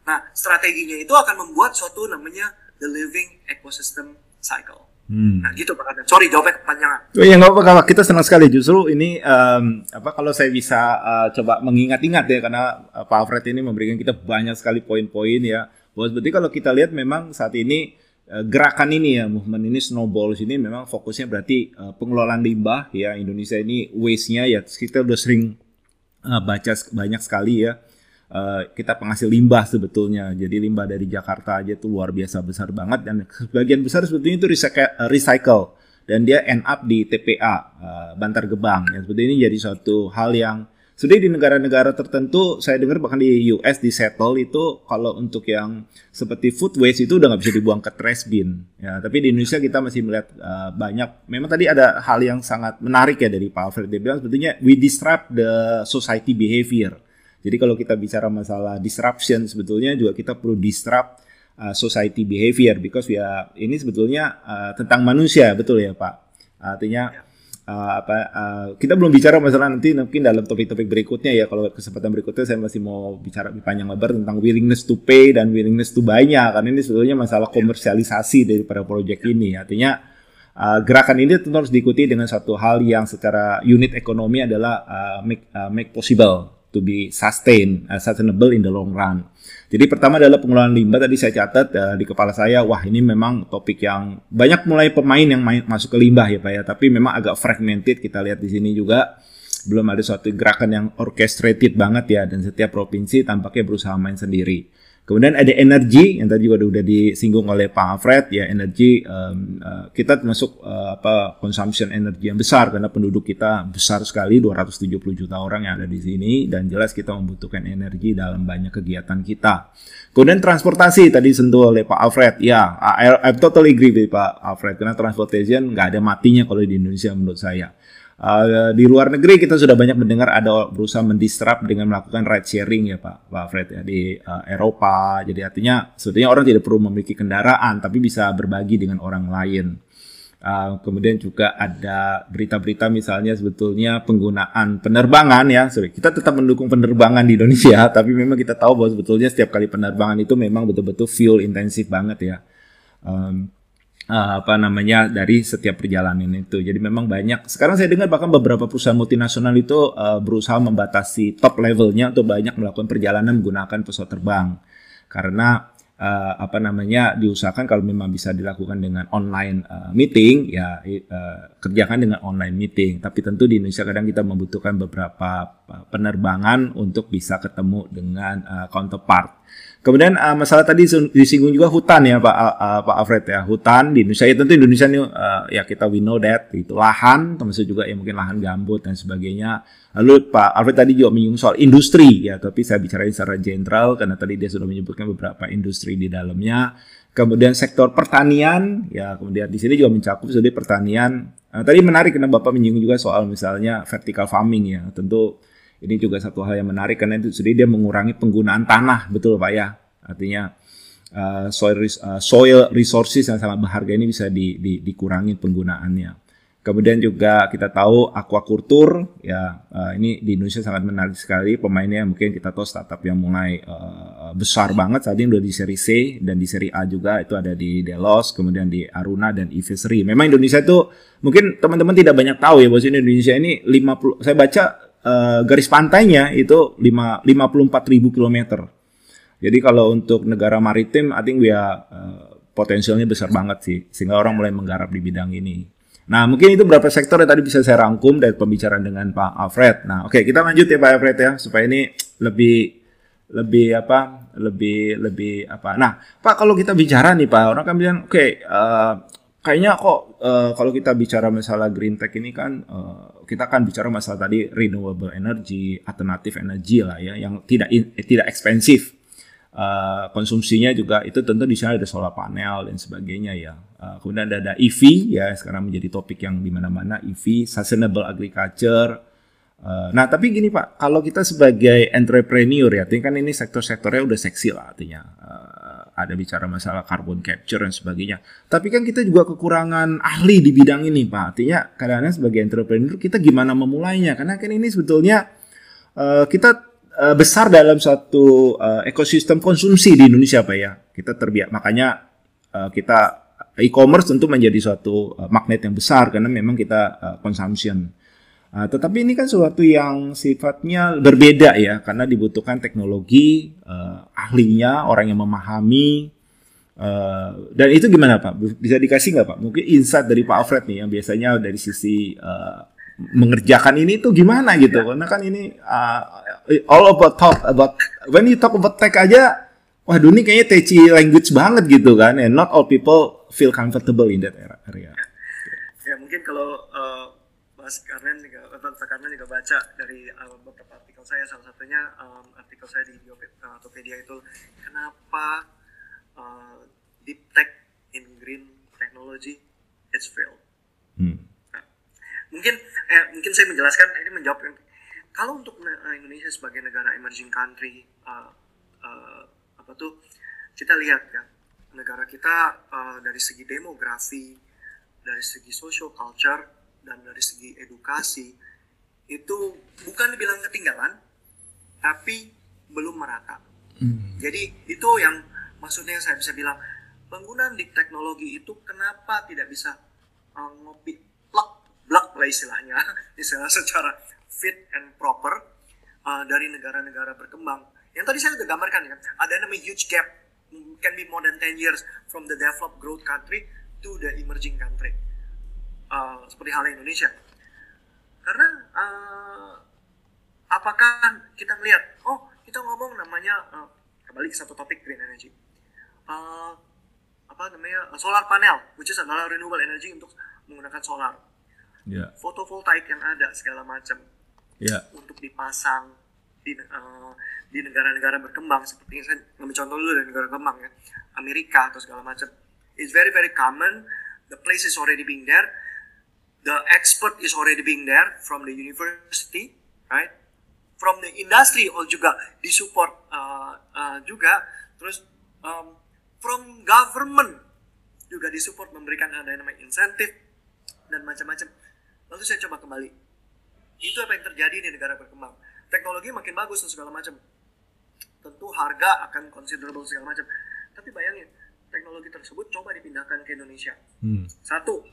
Nah, strateginya itu akan membuat suatu namanya the living ecosystem cycle. Hmm. Nah gitu Pak. Sorry jawabnya kepanjangan. Oh iya nggak apa-apa kita senang sekali justru ini um, apa kalau saya bisa uh, coba mengingat-ingat ya karena uh, Pak Alfred ini memberikan kita banyak sekali poin-poin ya. Bahwa berarti kalau kita lihat memang saat ini uh, gerakan ini ya movement ini snowball ini memang fokusnya berarti uh, pengelolaan limbah ya Indonesia ini waste-nya ya kita udah sering uh, baca banyak sekali ya Uh, kita penghasil limbah sebetulnya. Jadi limbah dari Jakarta aja itu luar biasa besar banget. Dan sebagian besar sebetulnya itu recycle, dan dia end up di TPA uh, eh, Bantar Gebang. Yang seperti ini jadi suatu hal yang sudah di negara-negara tertentu saya dengar bahkan di US di settle itu kalau untuk yang seperti food waste itu udah nggak bisa dibuang ke trash bin. Ya tapi di Indonesia kita masih melihat uh, banyak. Memang tadi ada hal yang sangat menarik ya dari Pak Alfred. Dia bilang sebetulnya we disrupt the society behavior jadi kalau kita bicara masalah disruption sebetulnya juga kita perlu disrupt uh, society behavior because ya ini sebetulnya uh, tentang manusia betul ya Pak. Artinya uh, apa uh, kita belum bicara masalah nanti mungkin dalam topik-topik berikutnya ya. Kalau kesempatan berikutnya saya masih mau bicara lebih panjang lebar tentang willingness to pay dan willingness to buy-nya. Karena ini sebetulnya masalah komersialisasi daripada proyek ini. Artinya uh, gerakan ini tentu harus diikuti dengan satu hal yang secara unit ekonomi adalah uh, make uh, make possible to be sustain, uh, sustainable in the long run. Jadi pertama adalah pengelolaan limbah tadi saya catat uh, di kepala saya, wah ini memang topik yang banyak mulai pemain yang main, masuk ke limbah ya Pak ya, tapi memang agak fragmented kita lihat di sini juga belum ada suatu gerakan yang orchestrated banget ya dan setiap provinsi tampaknya berusaha main sendiri. Kemudian ada energi yang tadi juga udah disinggung oleh Pak Alfred ya energi um, uh, kita termasuk uh, apa consumption energi yang besar karena penduduk kita besar sekali 270 juta orang yang ada di sini dan jelas kita membutuhkan energi dalam banyak kegiatan kita. Kemudian transportasi tadi sentuh oleh Pak Alfred ya I, I totally agree with Pak Alfred karena transportation nggak ada matinya kalau di Indonesia menurut saya. Uh, di luar negeri kita sudah banyak mendengar ada berusaha mendisrupt dengan melakukan ride sharing ya Pak Pak Fred ya di uh, Eropa. Jadi artinya sebetulnya orang tidak perlu memiliki kendaraan tapi bisa berbagi dengan orang lain. Uh, kemudian juga ada berita-berita misalnya sebetulnya penggunaan penerbangan ya. Sorry, kita tetap mendukung penerbangan di Indonesia, tapi memang kita tahu bahwa sebetulnya setiap kali penerbangan itu memang betul-betul fuel intensif banget ya. Um, uh, apa namanya dari setiap perjalanan itu. Jadi memang banyak. Sekarang saya dengar bahkan beberapa perusahaan multinasional itu uh, berusaha membatasi top levelnya untuk banyak melakukan perjalanan menggunakan pesawat terbang karena uh, apa namanya diusahakan kalau memang bisa dilakukan dengan online uh, meeting ya uh, kerjakan dengan online meeting. Tapi tentu di Indonesia kadang kita membutuhkan beberapa penerbangan untuk bisa ketemu dengan uh, counterpart. Kemudian uh, masalah tadi disinggung juga hutan ya Pak uh, Pak Alfred ya hutan di Indonesia ya tentu Indonesia ini uh, ya kita we know that itu lahan termasuk juga ya mungkin lahan gambut dan sebagainya. Lalu Pak Alfred tadi juga menyinggung soal industri ya tapi saya bicarain secara general karena tadi dia sudah menyebutkan beberapa industri di dalamnya. Kemudian sektor pertanian ya kemudian di sini juga mencakup sudah pertanian. Uh, tadi menarik karena Bapak menyinggung juga soal misalnya vertical farming ya tentu ini juga satu hal yang menarik karena itu jadi dia mengurangi penggunaan tanah, betul Pak ya. Artinya uh, soil, uh, soil resources yang sangat berharga ini bisa di, di, dikurangi penggunaannya. Kemudian juga kita tahu aquaculture ya uh, ini di Indonesia sangat menarik sekali pemainnya mungkin kita tahu startup yang mulai uh, besar banget saat ini udah di seri C dan di seri A juga itu ada di Delos kemudian di Aruna dan Ifisri. Memang Indonesia itu mungkin teman-teman tidak banyak tahu ya bahwa Indonesia ini 50 saya baca uh, garis pantainya itu 5 54 ribu kilometer. Jadi kalau untuk negara maritim, I think we are uh, potensialnya besar banget sih, sehingga orang mulai menggarap di bidang ini. Nah, mungkin itu beberapa sektor yang tadi bisa saya rangkum dari pembicaraan dengan Pak Alfred. Nah, oke okay, kita lanjut ya Pak Alfred ya, supaya ini lebih lebih apa, lebih lebih apa. Nah, Pak kalau kita bicara nih Pak, orang kan bilang, oke, okay, uh, kayaknya kok uh, kalau kita bicara masalah green tech ini kan uh, kita kan bicara masalah tadi renewable energy, alternatif energi lah ya yang tidak in, eh, tidak ekspensif. Uh, konsumsinya juga itu tentu di sana ada solar panel dan sebagainya ya. Uh, kemudian ada, ada EV ya sekarang menjadi topik yang di mana-mana EV, sustainable agriculture, nah tapi gini Pak, kalau kita sebagai entrepreneur ya, artinya kan ini sektor-sektornya udah seksi lah artinya. Uh, ada bicara masalah carbon capture dan sebagainya. Tapi kan kita juga kekurangan ahli di bidang ini Pak. Artinya kadang-kadang sebagai entrepreneur kita gimana memulainya? Karena kan ini sebetulnya uh, kita besar dalam satu ekosistem konsumsi di Indonesia Pak ya. Kita terbiak makanya kita e-commerce tentu menjadi suatu magnet yang besar karena memang kita uh, consumption. Uh, tetapi ini kan sesuatu yang sifatnya berbeda ya, karena dibutuhkan teknologi, uh, ahlinya, orang yang memahami. Uh, dan itu gimana Pak? Bisa dikasih nggak Pak? Mungkin insight dari Pak Alfred nih yang biasanya dari sisi uh, mengerjakan ini tuh gimana gitu? Ya. Karena kan ini uh, all about talk about when you talk about tech aja, wah ini kayaknya techy language banget gitu kan, and not all people feel comfortable in that area. Ya mungkin kalau Mas Karnen juga Pak Karnen juga baca dari uh, beberapa artikel saya salah satunya um, artikel saya di Tokopedia itu kenapa uh, deep tech in green technology it's failed. Hmm. Nah, mungkin eh, mungkin saya menjelaskan ini menjawab kalau untuk Indonesia sebagai negara emerging country uh, uh, apa tuh kita lihat ya negara kita uh, dari segi demografi dari segi social culture dan dari segi edukasi itu bukan dibilang ketinggalan tapi belum merata. Hmm. Jadi itu yang maksudnya saya bisa bilang penggunaan di teknologi itu kenapa tidak bisa uh, ngopi plug blak lah istilahnya istilah secara fit and proper uh, dari negara-negara berkembang. Yang tadi saya sudah gambarkan ya, ada namanya huge gap can be more than 10 years from the developed growth country to the emerging country uh, seperti halnya Indonesia. Karena uh, apakah kita melihat, oh kita ngomong namanya uh, kembali ke satu topik green energy, uh, apa namanya uh, solar panel, which is adalah renewable energy untuk menggunakan solar, yeah. fotovoltaik yang ada segala macam, yeah. untuk dipasang di uh, di negara-negara berkembang seperti saya ngambil contoh dulu dari negara berkembang ya. Amerika atau segala macam. It's very very common. The place is already being there the expert is already being there from the university, right? From the industry all juga disupport uh, uh, juga. Terus um, from government juga disupport memberikan ada yang namanya insentif dan macam-macam. Lalu saya coba kembali. Itu apa yang terjadi di negara berkembang. Teknologi makin bagus dan segala macam. Tentu harga akan considerable segala macam. Tapi bayangin, teknologi tersebut coba dipindahkan ke Indonesia. Hmm. Satu,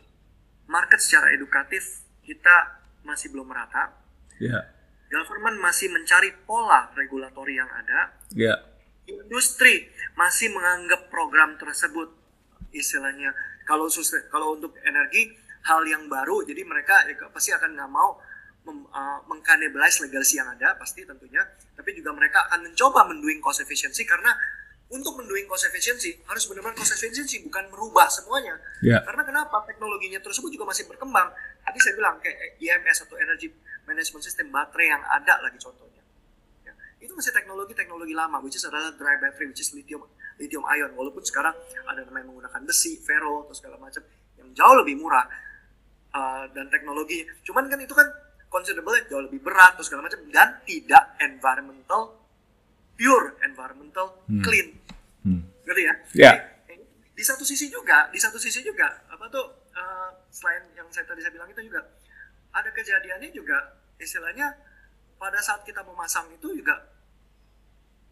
market secara edukatif kita masih belum merata. Yeah. Government masih mencari pola regulatori yang ada. Yeah. Industri masih menganggap program tersebut istilahnya kalau kalau untuk energi hal yang baru, jadi mereka ya, pasti akan nggak mau mem, uh, mengkanibalize legacy yang ada pasti tentunya, tapi juga mereka akan mencoba mendoing cost efficiency karena untuk mendoing cost efficiency harus benar-benar cost efficiency bukan merubah semuanya. Yeah. Karena kenapa? Teknologinya tersebut juga masih berkembang. Tadi saya bilang kayak EMS atau energy management system baterai yang ada lagi contohnya. Ya. Itu masih teknologi-teknologi lama, which is adalah dry battery, which is lithium lithium ion. Walaupun sekarang ada namanya menggunakan besi, ferro atau segala macam yang jauh lebih murah uh, dan teknologi. Cuman kan itu kan considerable jauh lebih berat atau segala macam dan tidak environmental pure environmental hmm. clean Hmm. Ngerti ya? Yeah. Di satu sisi juga, di satu sisi juga apa tuh uh, selain yang saya tadi saya bilang itu juga ada kejadiannya juga istilahnya pada saat kita memasang itu juga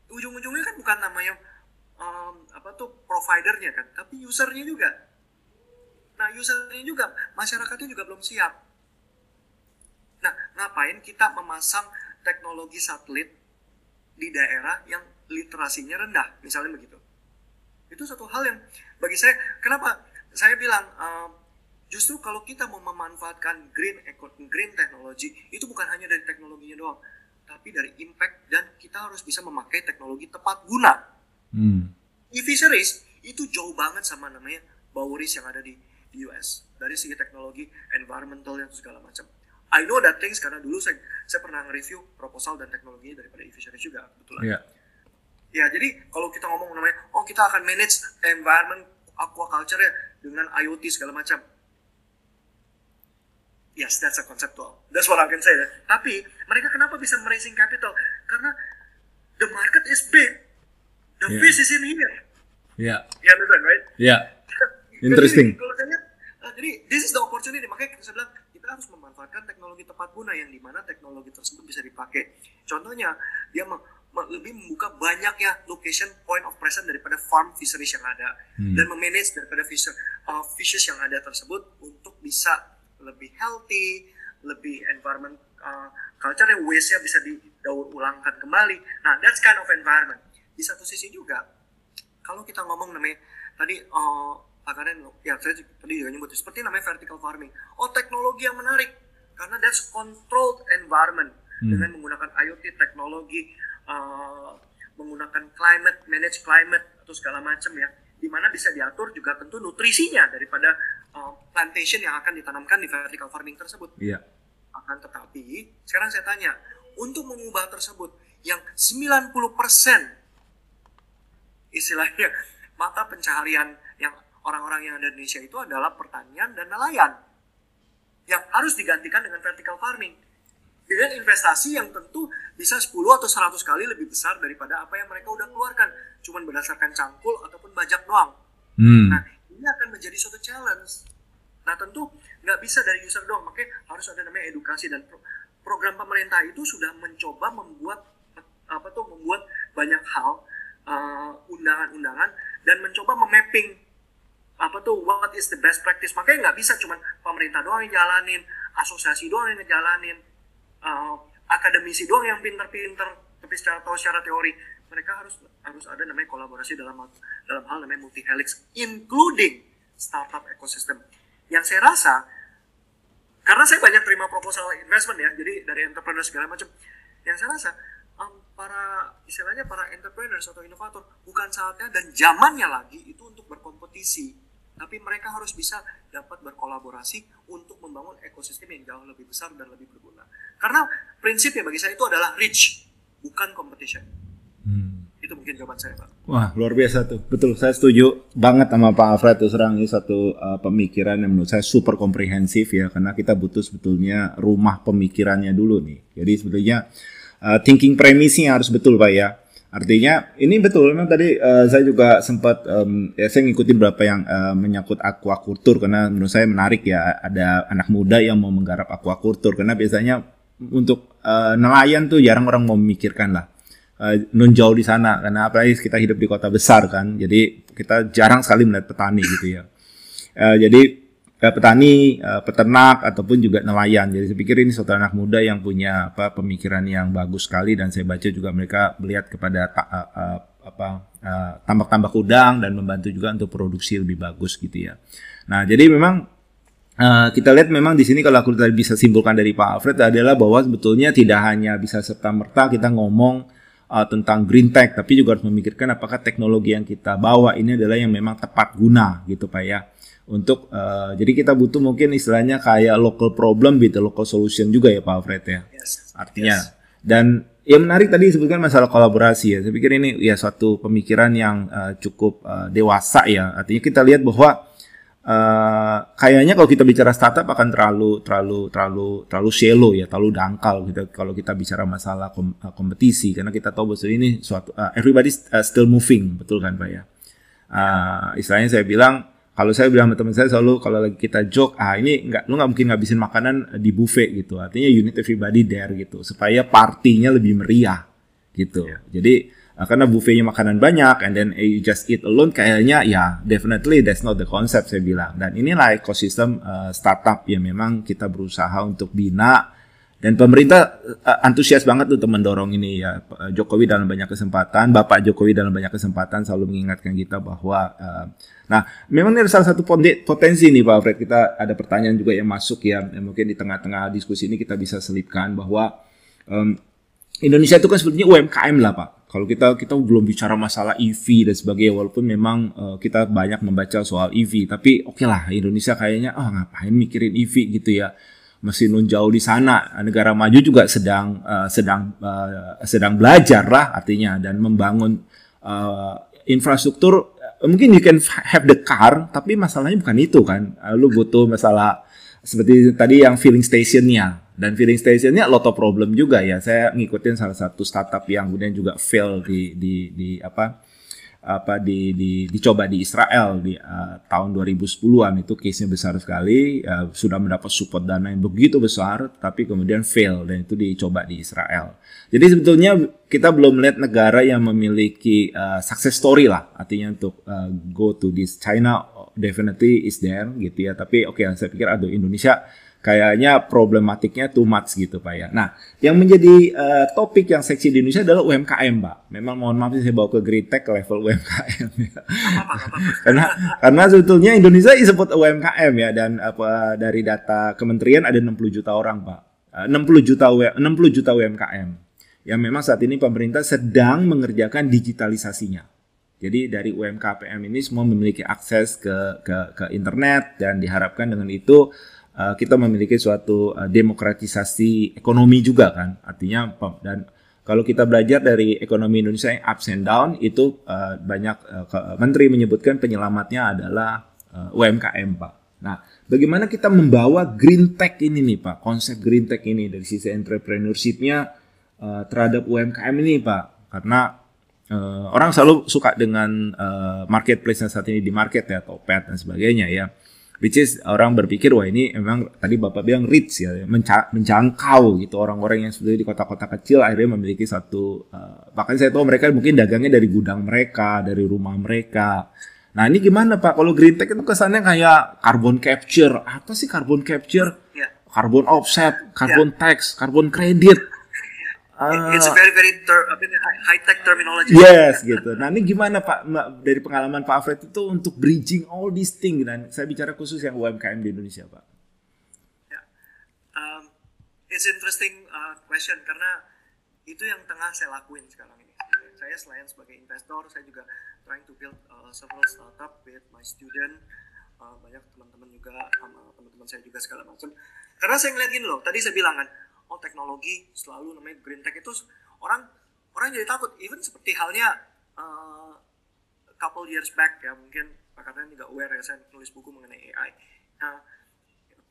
ujung-ujungnya kan bukan namanya um, apa tuh providernya kan, tapi usernya juga. Nah usernya juga masyarakatnya juga belum siap. Nah ngapain kita memasang teknologi satelit di daerah yang literasinya rendah, misalnya begitu. Itu satu hal yang bagi saya, kenapa saya bilang uh, justru kalau kita mau memanfaatkan green green technology itu bukan hanya dari teknologinya doang, tapi dari impact dan kita harus bisa memakai teknologi tepat guna. Hmm. E-fisheries itu jauh banget sama namanya Boweries yang ada di, di US dari segi teknologi environmental yang segala macam. I know that things karena dulu saya saya pernah nge-review proposal dan teknologi daripada e-fisheries juga kebetulan. Yeah. Ya, jadi kalau kita ngomong namanya, oh kita akan manage environment aquaculture ya dengan IoT segala macam. Yes, that's a conceptual. That's what I can say. Tapi mereka kenapa bisa raising capital? Karena the market is big. The Yeah. fish is in here. Ya, You understand, right? ya. Interesting. Jadi, kalau saya eh, jadi this is the opportunity. Makanya saya bilang kita harus memanfaatkan teknologi tepat guna yang di mana teknologi tersebut bisa dipakai. Contohnya dia lebih membuka banyak ya location point of presence daripada farm fisheries yang ada Hmm. dan memanage daripada fisher, uh, fishes yang ada tersebut untuk bisa lebih healthy, lebih environment uh, culture yang waste-nya bisa didaur ulangkan kembali. Nah, that's kind of environment. Di satu sisi juga kalau kita ngomong namanya tadi uh, Pak Karen, ya saya tadi juga nyebut seperti namanya vertical farming. Oh teknologi yang menarik karena that's controlled environment Hmm. dengan menggunakan IoT teknologi, uh, menggunakan climate, manage climate atau segala macam ya, di mana bisa diatur juga tentu nutrisinya daripada uh, plantation yang akan ditanamkan di vertical farming tersebut Iya. akan tetapi sekarang saya tanya untuk mengubah tersebut yang 90% istilahnya mata pencaharian yang orang-orang yang ada di Indonesia itu adalah pertanian dan nelayan yang harus digantikan dengan vertical farming dengan investasi yang tentu bisa 10 atau 100 kali lebih besar daripada apa yang mereka udah keluarkan cuman berdasarkan cangkul ataupun bajak doang Hmm. Nah, ini akan menjadi suatu challenge. Nah, tentu nggak bisa dari user doang, makanya harus ada namanya edukasi dan pro- program pemerintah itu sudah mencoba membuat apa tuh membuat banyak hal uh, undangan-undangan dan mencoba memapping apa tuh what is the best practice. Makanya nggak bisa cuman pemerintah doang yang jalanin, asosiasi doang yang ngejalanin, uh, akademisi doang yang pinter-pinter tapi secara tahu secara teori. Mereka harus harus ada namanya kolaborasi dalam dalam hal namanya multi helix including startup ecosystem. Yang saya rasa karena saya banyak terima proposal investment ya jadi dari entrepreneur segala macam. Yang saya rasa um, para istilahnya para entrepreneurs atau inovator bukan saatnya dan zamannya lagi itu untuk berkompetisi tapi mereka harus bisa dapat berkolaborasi untuk membangun ekosistem yang jauh lebih besar dan lebih berguna karena prinsipnya bagi saya itu adalah reach bukan competition Hmm. itu mungkin jawaban saya pak Wah, luar biasa tuh. Betul, saya setuju banget sama Pak Alfred terus terang ini satu uh, pemikiran yang menurut saya super komprehensif ya karena kita butuh sebetulnya rumah pemikirannya dulu nih. Jadi sebetulnya uh, thinking premise-nya harus betul Pak ya. Artinya ini betul memang tadi uh, saya juga sempat um, ya saya ngikutin berapa yang uh, menyangkut aquaculture karena menurut saya menarik ya ada anak muda yang mau menggarap aquaculture karena biasanya untuk uh, nelayan tuh jarang orang mau memikirkan lah uh, nun jauh di sana karena apalagi kita hidup di kota besar kan jadi kita jarang sekali melihat petani gitu ya. Uh, jadi uh, petani uh, peternak ataupun juga nelayan jadi saya pikir ini suatu anak muda yang punya apa pemikiran yang bagus sekali dan saya baca juga mereka melihat kepada ta- uh, uh, apa tambak-tambak udang dan membantu juga untuk produksi lebih bagus gitu ya nah jadi memang Uh, kita lihat memang di sini kalau aku tadi bisa simpulkan dari Pak Alfred adalah bahwa sebetulnya tidak hanya bisa serta merta kita ngomong uh, tentang green tech, tapi juga harus memikirkan apakah teknologi yang kita bawa ini adalah yang memang tepat guna gitu Pak ya. Untuk uh, jadi kita butuh mungkin istilahnya kayak local problem the local solution juga ya Pak Alfred ya? Yes. Artinya. Yes. dan yang menarik tadi disebutkan masalah kolaborasi ya. Saya pikir ini ya suatu pemikiran yang uh, cukup uh, dewasa ya. Artinya kita lihat bahwa uh, kayaknya kalau kita bicara startup akan terlalu terlalu terlalu terlalu shallow ya terlalu dangkal gitu kalau kita bicara masalah kom- uh, kompetisi. Karena kita tahu bahwa ini suatu uh, everybody uh, still moving. Betul kan pak ya? Uh, istilahnya saya bilang kalau saya bilang sama teman saya selalu kalau lagi kita joke ah ini nggak lu nggak mungkin ngabisin makanan di buffet gitu. Artinya you need everybody there gitu. Supaya partinya lebih meriah gitu. Jadi uh, karena buffetnya makanan banyak and then eh, you just eat alone kayaknya ya definitely that's not the concept saya bilang. Dan inilah ekosistem uh, startup yang memang kita berusaha untuk bina dan pemerintah uh, antusias banget untuk mendorong ini ya Jokowi dalam banyak kesempatan Bapak Jokowi dalam banyak kesempatan selalu mengingatkan kita bahwa uh, nah memang ini ada salah satu potensi nih Pak Fred kita ada pertanyaan juga yang masuk ya yang mungkin di tengah-tengah diskusi ini kita bisa selipkan bahwa um, Indonesia itu kan sebetulnya UMKM lah Pak. Kalau kita kita belum bicara masalah EV dan sebagainya, walaupun memang uh, kita banyak membaca soal EV, tapi oke lah Indonesia kayaknya ah ngapain mikirin EV gitu ya, masih nun jauh di sana. Negara maju juga sedang uh, sedang uh, sedang belajar lah artinya dan membangun uh, infrastruktur. Mungkin you can have the car, tapi masalahnya bukan itu kan. Lu butuh masalah seperti tadi yang filling stationnya dan filling stationnya lot of problem juga ya saya ngikutin salah satu startup yang kemudian juga fail di di di apa apa di, di dicoba di Israel di uh, tahun 2010-an itu case-nya besar sekali uh, sudah mendapat support dana yang begitu besar tapi kemudian fail dan itu dicoba di Israel. Jadi sebetulnya kita belum melihat negara yang memiliki uh, success story lah artinya untuk uh, go to this China definitely is there gitu ya tapi oke okay, saya pikir ada Indonesia kayaknya problematiknya too much gitu Pak ya. Nah, yang menjadi uh, topik yang seksi di Indonesia adalah UMKM Pak. Memang mohon maaf saya bawa ke Green Tech level UMKM ya. karena karena sebetulnya Indonesia disebut UMKM ya dan apa dari data kementerian ada 60 juta orang Pak. Uh, 60 juta 60 juta UMKM. Yang memang saat ini pemerintah sedang mengerjakan digitalisasinya. Jadi dari UMKM ini semua memiliki akses ke ke ke internet dan diharapkan dengan itu uh, kita memiliki suatu uh, demokratisasi ekonomi juga kan artinya dan kalau kita belajar dari ekonomi Indonesia yang ups and down itu uh, banyak menteri menyebutkan penyelamatnya adalah UMKM Pak. Nah, bagaimana kita membawa green tech ini nih Pak, konsep green tech ini dari sisi entrepreneurship-nya terhadap UMKM ini Pak, karena orang selalu suka dengan marketplace saat ini di market ya, Topet dan sebagainya ya which is orang berpikir wah ini emang tadi bapak bilang rich ya menca menjangkau gitu orang-orang yang sudah di kota-kota kecil akhirnya memiliki satu uh, bahkan saya tahu mereka mungkin dagangnya dari gudang mereka dari rumah mereka. Nah ini gimana pak? Kalau green tech itu kesannya kayak carbon capture. Apa sih carbon capture? Yeah. carbon offset carbon yeah. tax carbon credit Uh, It's a very very ter, high tech terminology. Yes gitu. Nah ini gimana Pak dari pengalaman Pak Alfred itu untuk bridging all these things dan saya bicara khusus yang UMKM di Indonesia Pak. Ya, um, it's interesting uh, question karena itu yang tengah saya lakuin sekarang ini. Saya selain sebagai investor, saya juga trying to build uh, several startup with my student. Uh, banyak teman-teman juga teman-teman saya juga segala macam. Karena saya ngeliat gini loh, tadi saya bilang kan, oh teknologi selalu namanya green tech itu orang orang jadi takut. Even seperti halnya uh, couple years back ya mungkin Pak Karten juga aware ya saya nulis buku mengenai AI nah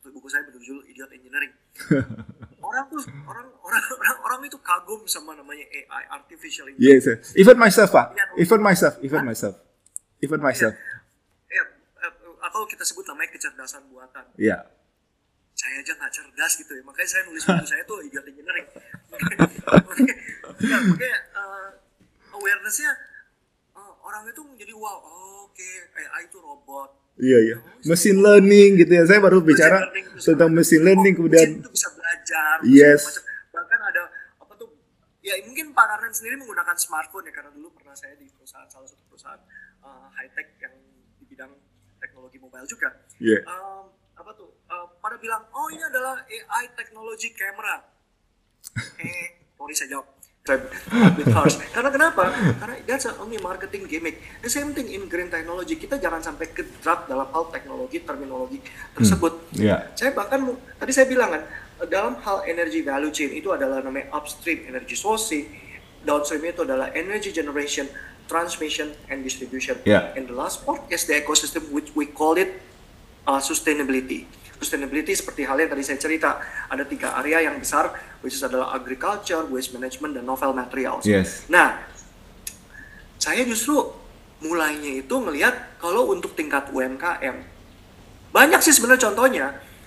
buku saya berjudul Idiot Engineering. Orang tuh orang orang orang orang itu kagum sama namanya AI artificial intelligence yes, even myself pak. Ya, even myself even myself. Even myself. Ya, ya, atau kita sebut namanya kecerdasan buatan. Ya saya aja nggak cerdas gitu ya makanya saya nulis buku saya tuh idiot engineering ya, makanya uh, awarenessnya uh, orang itu menjadi wow oh, oke okay, AI itu robot Iya iya. Oh, machine learning gitu ya. Saya baru bicara tentang machine learning oh, kemudian itu bisa belajar. Yes. Bahkan ada apa tuh? Ya mungkin Pak Karnen sendiri menggunakan smartphone ya karena dulu pernah saya di perusahaan salah satu perusahaan uh, high tech yang di bidang teknologi mobile juga. Yeah. Um, apa tuh uh, pada bilang oh ini adalah AI teknologi kamera eh sorry saya jawab karena kenapa? Karena that's only marketing gimmick. The same thing in green technology. Kita jangan sampai ke drop dalam hal teknologi terminologi tersebut. Hmm, yeah. Saya bahkan tadi saya bilang kan dalam hal energy value chain itu adalah namanya upstream energy sourcing, downstream itu adalah energy generation, transmission and distribution. Yeah. And the last part is the ecosystem which we call it uh, sustainability. Sustainability seperti hal yang tadi saya cerita, ada tiga area yang besar, which is adalah agriculture, waste management, dan novel materials. Yes. Nah, saya justru mulainya itu ngelihat kalau untuk tingkat UMKM, banyak sih sebenarnya contohnya,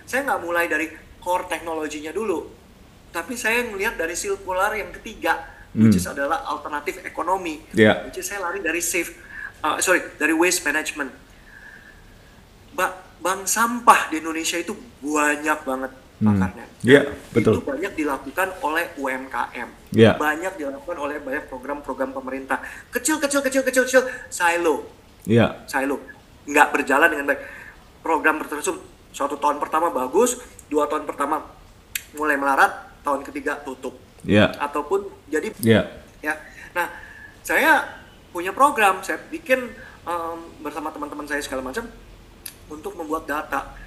saya nggak mulai dari core teknologinya dulu, tapi saya ngelihat dari circular yang ketiga, hmm. which is adalah alternatif ekonomi, yeah. which is saya lari dari safe, uh, sorry, dari waste management. Ba bank sampah di Indonesia itu banyak banget pakarnya. Hmm. Iya, betul. Itu banyak dilakukan oleh UMKM. Yeah. Banyak dilakukan oleh banyak program-program pemerintah. Kecil, kecil, kecil, kecil, kecil, silo. Iya. Silo. Nggak berjalan dengan baik. Program tertentu satu tahun pertama bagus, dua tahun pertama mulai melarat, tahun ketiga tutup. Iya. Ataupun jadi. Iya. Ya. Nah, saya punya program, saya bikin um, bersama teman-teman saya segala macam untuk membuat data.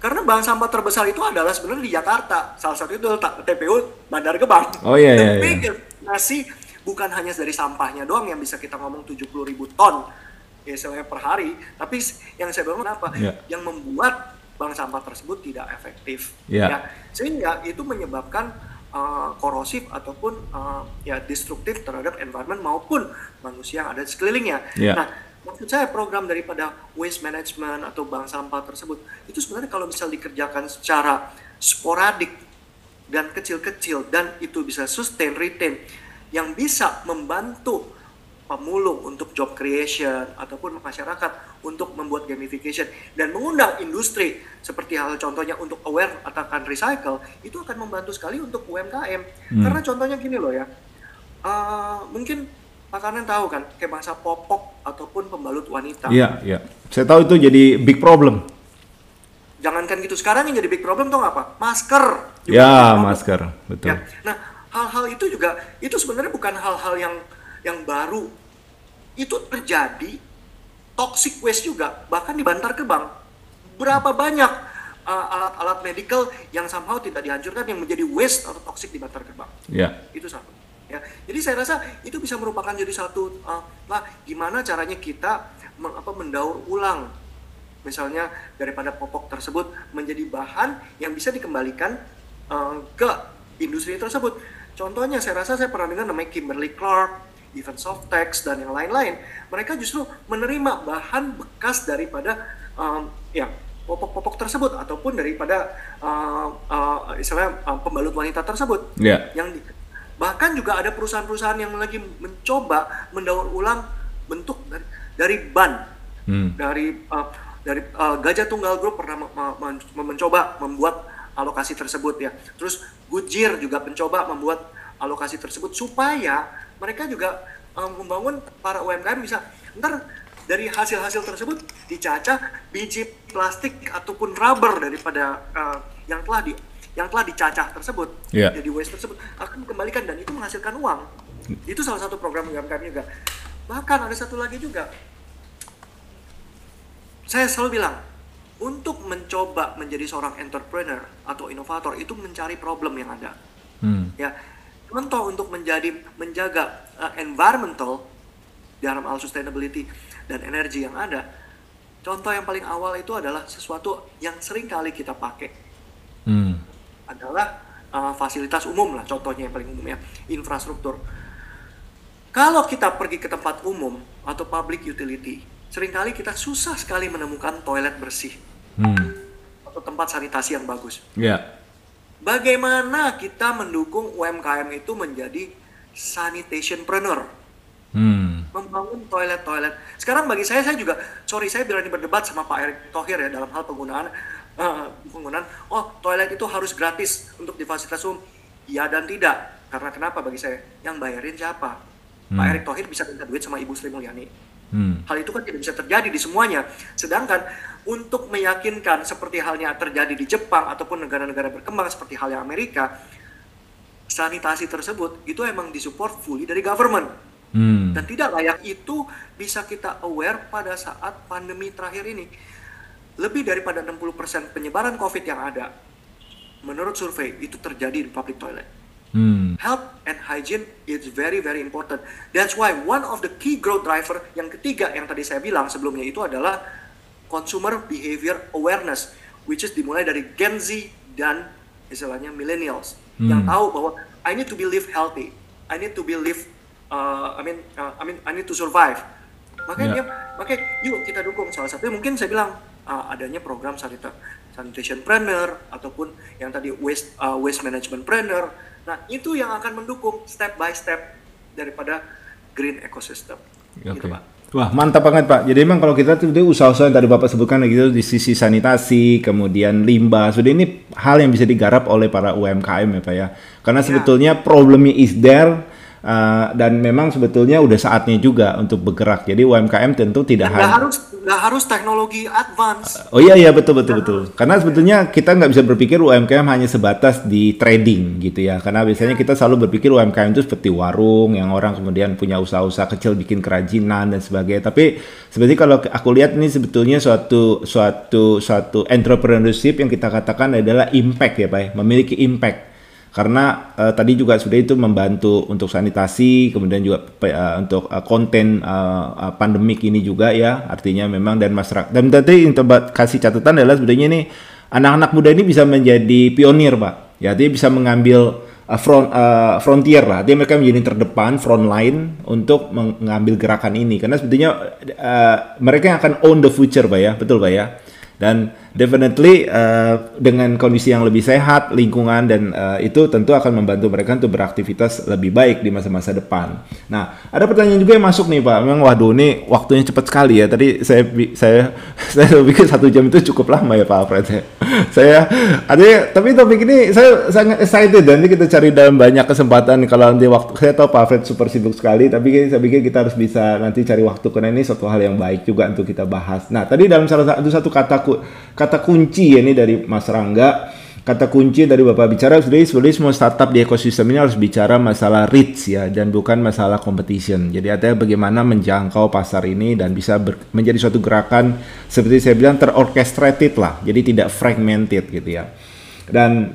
Karena bank sampah terbesar itu adalah sebenarnya di Jakarta. Salah satu itu TPU Bandar Gebang. Oh iya iya. iya. Nasi bukan hanya dari sampahnya doang yang bisa kita ngomong 70 ribu ton ya per hari. Tapi yang saya bilang apa? Yeah. Yang membuat bank sampah tersebut tidak efektif. Yeah. Ya, sehingga itu menyebabkan uh, korosif ataupun uh, ya destruktif terhadap environment maupun manusia yang ada di sekelilingnya. Yeah. Nah, maksud saya program daripada waste management atau bank sampah tersebut itu sebenarnya kalau misal dikerjakan secara sporadik dan kecil-kecil dan itu bisa sustain retain yang bisa membantu pemulung untuk job creation ataupun masyarakat untuk membuat gamification dan mengundang industri seperti hal contohnya untuk aware akan recycle itu akan membantu sekali untuk UMKM Hmm. karena contohnya gini loh ya uh, mungkin Pak Kanen tahu kan kayak bangsa popok ataupun pembalut wanita Iya, iya. Saya tahu itu jadi big problem. jangankan gitu sekarang yang jadi big problem tuh apa masker Ya, problem. masker, betul. Ya. Nah, hal-hal itu juga itu sebenarnya bukan hal-hal yang yang baru. Itu terjadi toxic waste juga bahkan di Bantar Gebang. Berapa banyak uh, alat-alat medical yang somehow tidak dihancurkan yang menjadi waste atau toxic di Bantar Gebang. Ya. Itu satu. Ya. Jadi saya rasa itu bisa merupakan jadi satu uh, lah gimana caranya kita meng, apa, mendaur ulang misalnya daripada popok tersebut menjadi bahan yang bisa dikembalikan uh, ke industri tersebut. Contohnya saya rasa saya pernah dengar namanya Kimberly Clark, Even Softex dan yang lain-lain. Mereka justru menerima bahan bekas daripada um, ya popok-popok tersebut ataupun daripada uh, uh, istilahnya uh, pembalut wanita tersebut Ya. yang di- bahkan juga ada perusahaan-perusahaan yang lagi mencoba mendaur ulang bentuk dari, dari ban Hmm. dari uh, dari uh, Gajah Tunggal Group pernah me- me- men- mencoba membuat alokasi tersebut ya. Terus Goodyear juga mencoba membuat alokasi tersebut supaya mereka juga uh, membangun para UMKM bisa ntar dari hasil-hasil tersebut dicacah biji plastik ataupun rubber daripada uh, yang telah di yang telah dicacah tersebut Iya. jadi waste tersebut akan dikembalikan dan itu menghasilkan uang. Itu salah satu program UMKM juga. Bahkan ada satu lagi juga saya selalu bilang untuk mencoba menjadi seorang entrepreneur atau inovator itu mencari problem yang ada Hmm. ya contoh untuk menjadi menjaga uh, environmental dalam hal sustainability dan energi yang ada contoh yang paling awal itu adalah sesuatu yang sering kali kita pakai Hmm. Adalah uh, fasilitas umum lah contohnya yang paling umum ya infrastruktur kalau kita pergi ke tempat umum atau public utility sering kali kita susah sekali menemukan toilet bersih Hmm. atau tempat sanitasi yang bagus Ya. bagaimana kita mendukung UMKM itu menjadi sanitationpreneur Hmm. membangun toilet-toilet. Sekarang bagi saya, saya juga, sorry saya berani berdebat sama Pak Erick Thohir ya dalam hal penggunaan penggunaan. Oh toilet itu harus gratis untuk di fasilitas umum. Iya dan tidak. Karena kenapa bagi saya? Yang bayarin siapa? Pak Hmm. Erick Thohir bisa minta duit sama Ibu Sri Mulyani. Hmm. Hal itu kan tidak bisa terjadi di semuanya. Sedangkan untuk meyakinkan seperti halnya terjadi di Jepang ataupun negara-negara berkembang seperti halnya Amerika, sanitasi tersebut itu emang disupport fully dari government Hmm. dan tidak layak itu bisa kita aware pada saat pandemi terakhir ini. Lebih daripada 60% penyebaran COVID yang ada, menurut survei itu terjadi di public toilet. Hmm. Health and hygiene is very very important. That's why one of the key growth driver yang ketiga yang tadi saya bilang sebelumnya itu adalah consumer behavior awareness, which is dimulai dari Gen Z dan istilahnya millennials yang Hmm. tahu bahwa I need to be live healthy, I need to be live, uh, I mean, uh, I mean, I need to survive. Makanya Ya. dia, makanya yuk kita dukung salah satunya mungkin saya bilang uh, adanya program sanita, sanitation planner ataupun yang tadi waste uh, waste management planner. Nah itu yang akan mendukung step by step daripada green ecosystem. Oke. Gitu, Pak. Wah mantap banget Pak. Jadi memang kalau kita tuh usaha-usaha yang tadi Bapak sebutkan gitu di sisi sanitasi, kemudian limbah, sudah ini hal yang bisa digarap oleh para UMKM ya Pak ya. Karena Ya. sebetulnya problemnya is there uh, dan memang sebetulnya udah saatnya juga untuk bergerak. Jadi UMKM tentu tidak harus nggak harus teknologi advance. Oh iya iya betul betul betul. Karena sebetulnya kita nggak bisa berpikir UMKM hanya sebatas di trading gitu ya. Karena biasanya kita selalu berpikir UMKM itu seperti warung yang orang kemudian punya usaha-usaha kecil bikin kerajinan dan sebagainya. Tapi sebenarnya kalau aku lihat ini sebetulnya suatu suatu suatu entrepreneurship yang kita katakan adalah impact ya Pak, ya. memiliki impact. Karena uh, tadi juga sudah itu membantu untuk sanitasi kemudian juga uh, untuk uh, konten uh, pandemik ini juga ya. Artinya memang dan masyarakat dan tadi yang kasih catatan adalah sebenarnya ini anak-anak muda ini bisa menjadi pionir pak. Ya dia bisa mengambil uh, front uh, frontier lah. Dia mereka menjadi terdepan front line untuk mengambil gerakan ini. Karena sebetulnya uh, mereka yang akan own the future pak ya. Betul pak ya. Dan definitely uh, dengan kondisi yang lebih sehat lingkungan dan uh, itu tentu akan membantu mereka untuk beraktivitas lebih baik di masa-masa depan. Nah, ada pertanyaan juga yang masuk nih Pak. Memang waduh ini waktunya cepat sekali ya. Tadi saya saya saya pikir satu jam itu cukup lama ya Pak Alfred. saya ada tapi topik ini saya sangat excited dan nanti kita cari dalam banyak kesempatan kalau nanti waktu saya tahu Pak Alfred super sibuk sekali tapi saya pikir kita harus bisa nanti cari waktu karena ini suatu hal yang baik juga untuk kita bahas. Nah, tadi dalam salah satu satu kata kata kunci ya ini dari Mas Rangga kata kunci dari Bapak bicara sebenarnya sebenarnya semua startup di ekosistem ini harus bicara masalah reach ya dan bukan masalah competition. Jadi artinya bagaimana menjangkau pasar ini dan bisa ber, menjadi suatu gerakan seperti saya bilang terorchestrated lah. Jadi tidak fragmented gitu ya. Dan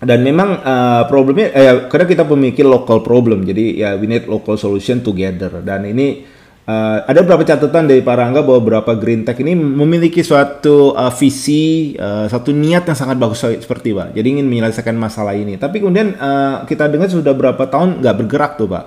dan memang uh, problemnya eh, karena kita pemikir local problem jadi ya we need local solution together dan ini Uh, ada beberapa catatan dari Pak Rangga bahwa beberapa green tech ini memiliki suatu uh, visi, uh, satu niat yang sangat bagus seperti Pak. Jadi ingin menyelesaikan masalah ini. Tapi kemudian uh, kita dengar sudah berapa tahun nggak bergerak tuh Pak.